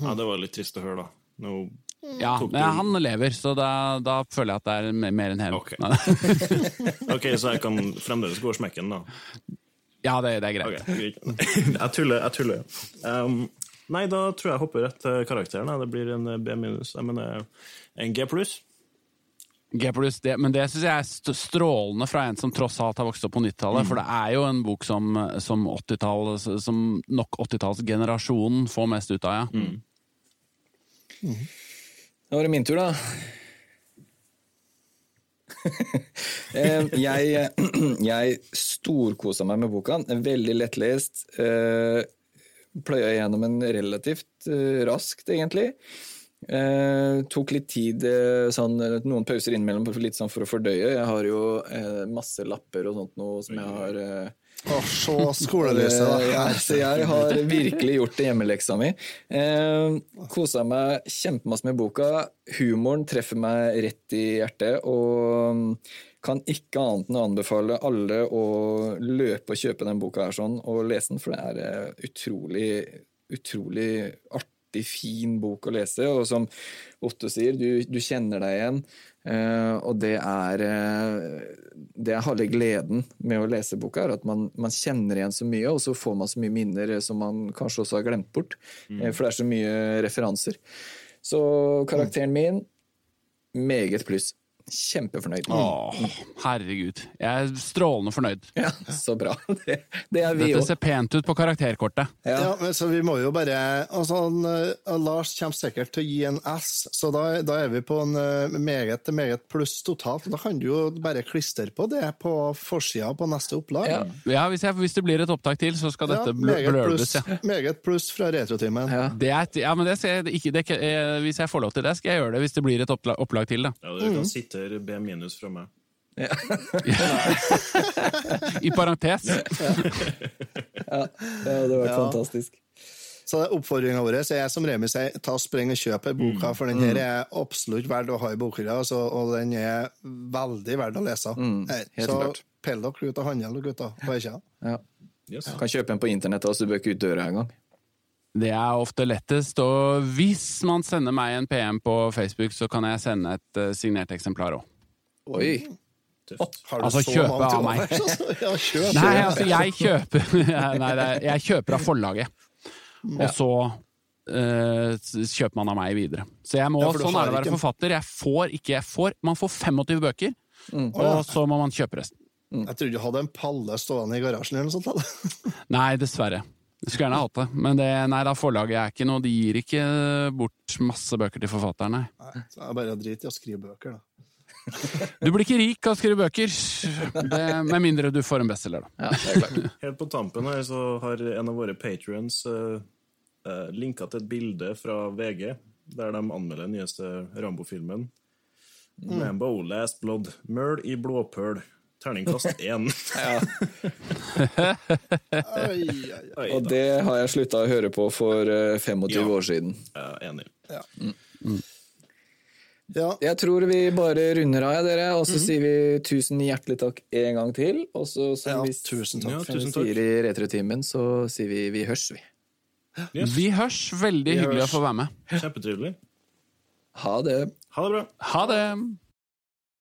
Ja, det var litt trist å høre, da. Nå Ja, men du- han lever, så da, da føler jeg at det er mer enn hevn. Ok. OK, så jeg kan fremdeles gå og smekke den, da. Ja, det, det er greit. Okay. jeg tuller. jeg tuller. Um, nei, da tror jeg jeg hopper rett til karakteren. da. Det blir en B minus. Jeg mener en G pluss. G pluss D, men det syns jeg er st- strålende fra en som tross alt har vokst opp på 90-tallet. For det er jo en bok som, som, 80-tall, som nok 80-tallsgenerasjonen får mest ut av, ja. Da var det min tur, da. Eh, jeg jeg storkosa meg med boka. Veldig lettlest. Eh, Pløya gjennom en relativt eh, raskt, egentlig. Eh, tok litt tid, eh, sånn, noen pauser innimellom litt sånn for å fordøye. Jeg har jo eh, masse lapper og sånt noe som jeg har eh, Oh, så skolelyset, da. Eh, Ja, så jeg har virkelig gjort det hjemmeleksa mi. Eh, Kosa meg kjempemasse med boka. Humoren treffer meg rett i hjertet, og mm, kan ikke annet enn å anbefale alle å løpe og kjøpe den boka her sånn, og lese den, for det er utrolig, utrolig artig, fin bok å lese. Og som Otto sier, du, du kjenner deg igjen. Uh, og det er uh, det er halve gleden med å lese boka, er at man, man kjenner igjen så mye, og så får man så mye minner som man kanskje også har glemt bort. eh, For det er så mye referanser. Så karakteren min meget pluss. Kjempefornøyd. Åh, herregud. Jeg er strålende fornøyd. Ja, så bra. Det, det er vi Dette ser pent ut på karakterkortet. Ja. Ja, men så vi må jo bare altså, eh, Lars kommer sikkert til å gi en S, så da, da er vi på en eh, meget meget pluss totalt. Da kan du jo bare klistre på det på forsida på neste opplag. Ja. Ja, hvis, jeg, hvis det blir et opptak til, så skal dette bl pluss ja. meget pluss fra Retrotimen. Ja. Det er, ja, men det skal jeg ikke, det, eh, hvis jeg får lov til det, skal jeg gjøre det hvis det blir et opplag, opplag til. Da. Ja, du kan sitte B minus fra meg. I parentes. Ja, det hadde vært Ja. fantastisk. Så oppfordringa vår er som Remi sier, ta spring og kjøp ei boka, for den her er absolutt verdt å ha i bokhylla, altså, og den er veldig verdt å lese. Mm, helt så pell dere ut og handle, gutta. På. Ja. Yes. Kan kjøpe en på internett så du bør ikke ut døra engang. Det er ofte lettest, og hvis man sender meg en PM på Facebook, så kan jeg sende et eh, signert eksemplar òg. Oi! Tøft. Har du Altså, så kjøpe av meg. Ja, kjøp. Nei, altså, jeg kjøper Nei, jeg kjøper av forlaget, og så uh, kjøper man av meg videre. Så jeg må, Ja, sånn er det å være forfatter. Jeg får ikke jeg får, Man får 25 bøker, Å, og så må man kjøpe resten. Jeg trodde du hadde en palle stående i garasjen eller noe sånt. Da. Nei, dessverre. Skulle gjerne hatt det, men det, nei da, forlaget er ikke noe De gir ikke bort masse bøker til forfatteren, nei. Nei, så er det bare drit i å skrive bøker, da. Du blir ikke rik av å skrive bøker, det, med mindre du får en bestselger, da. Ja, det klart. Helt på tampen her så har en av våre patrions uh, linka til et bilde fra VG, der de anmelder den nyeste Rambo-filmen. Rambo Last Blood. Møl i blåpøl. Terningkast én. Og det har jeg slutta å høre på for eh, 25 Ja. år siden. Jeg er enig. Ja, Jeg tror vi bare runder av, dere, og så sier vi tusen hjertelig takk en gang til. Og så, som Ja, vi, tusen takk. Ja, tusen takk. sier i Retrotimen, så sier vi vi hørs, vi. Yes. Vi hørs. Veldig Vi hyggelig hørs. å få være med. Kjempetrivelig. Ha det. Ha det bra. Ha det!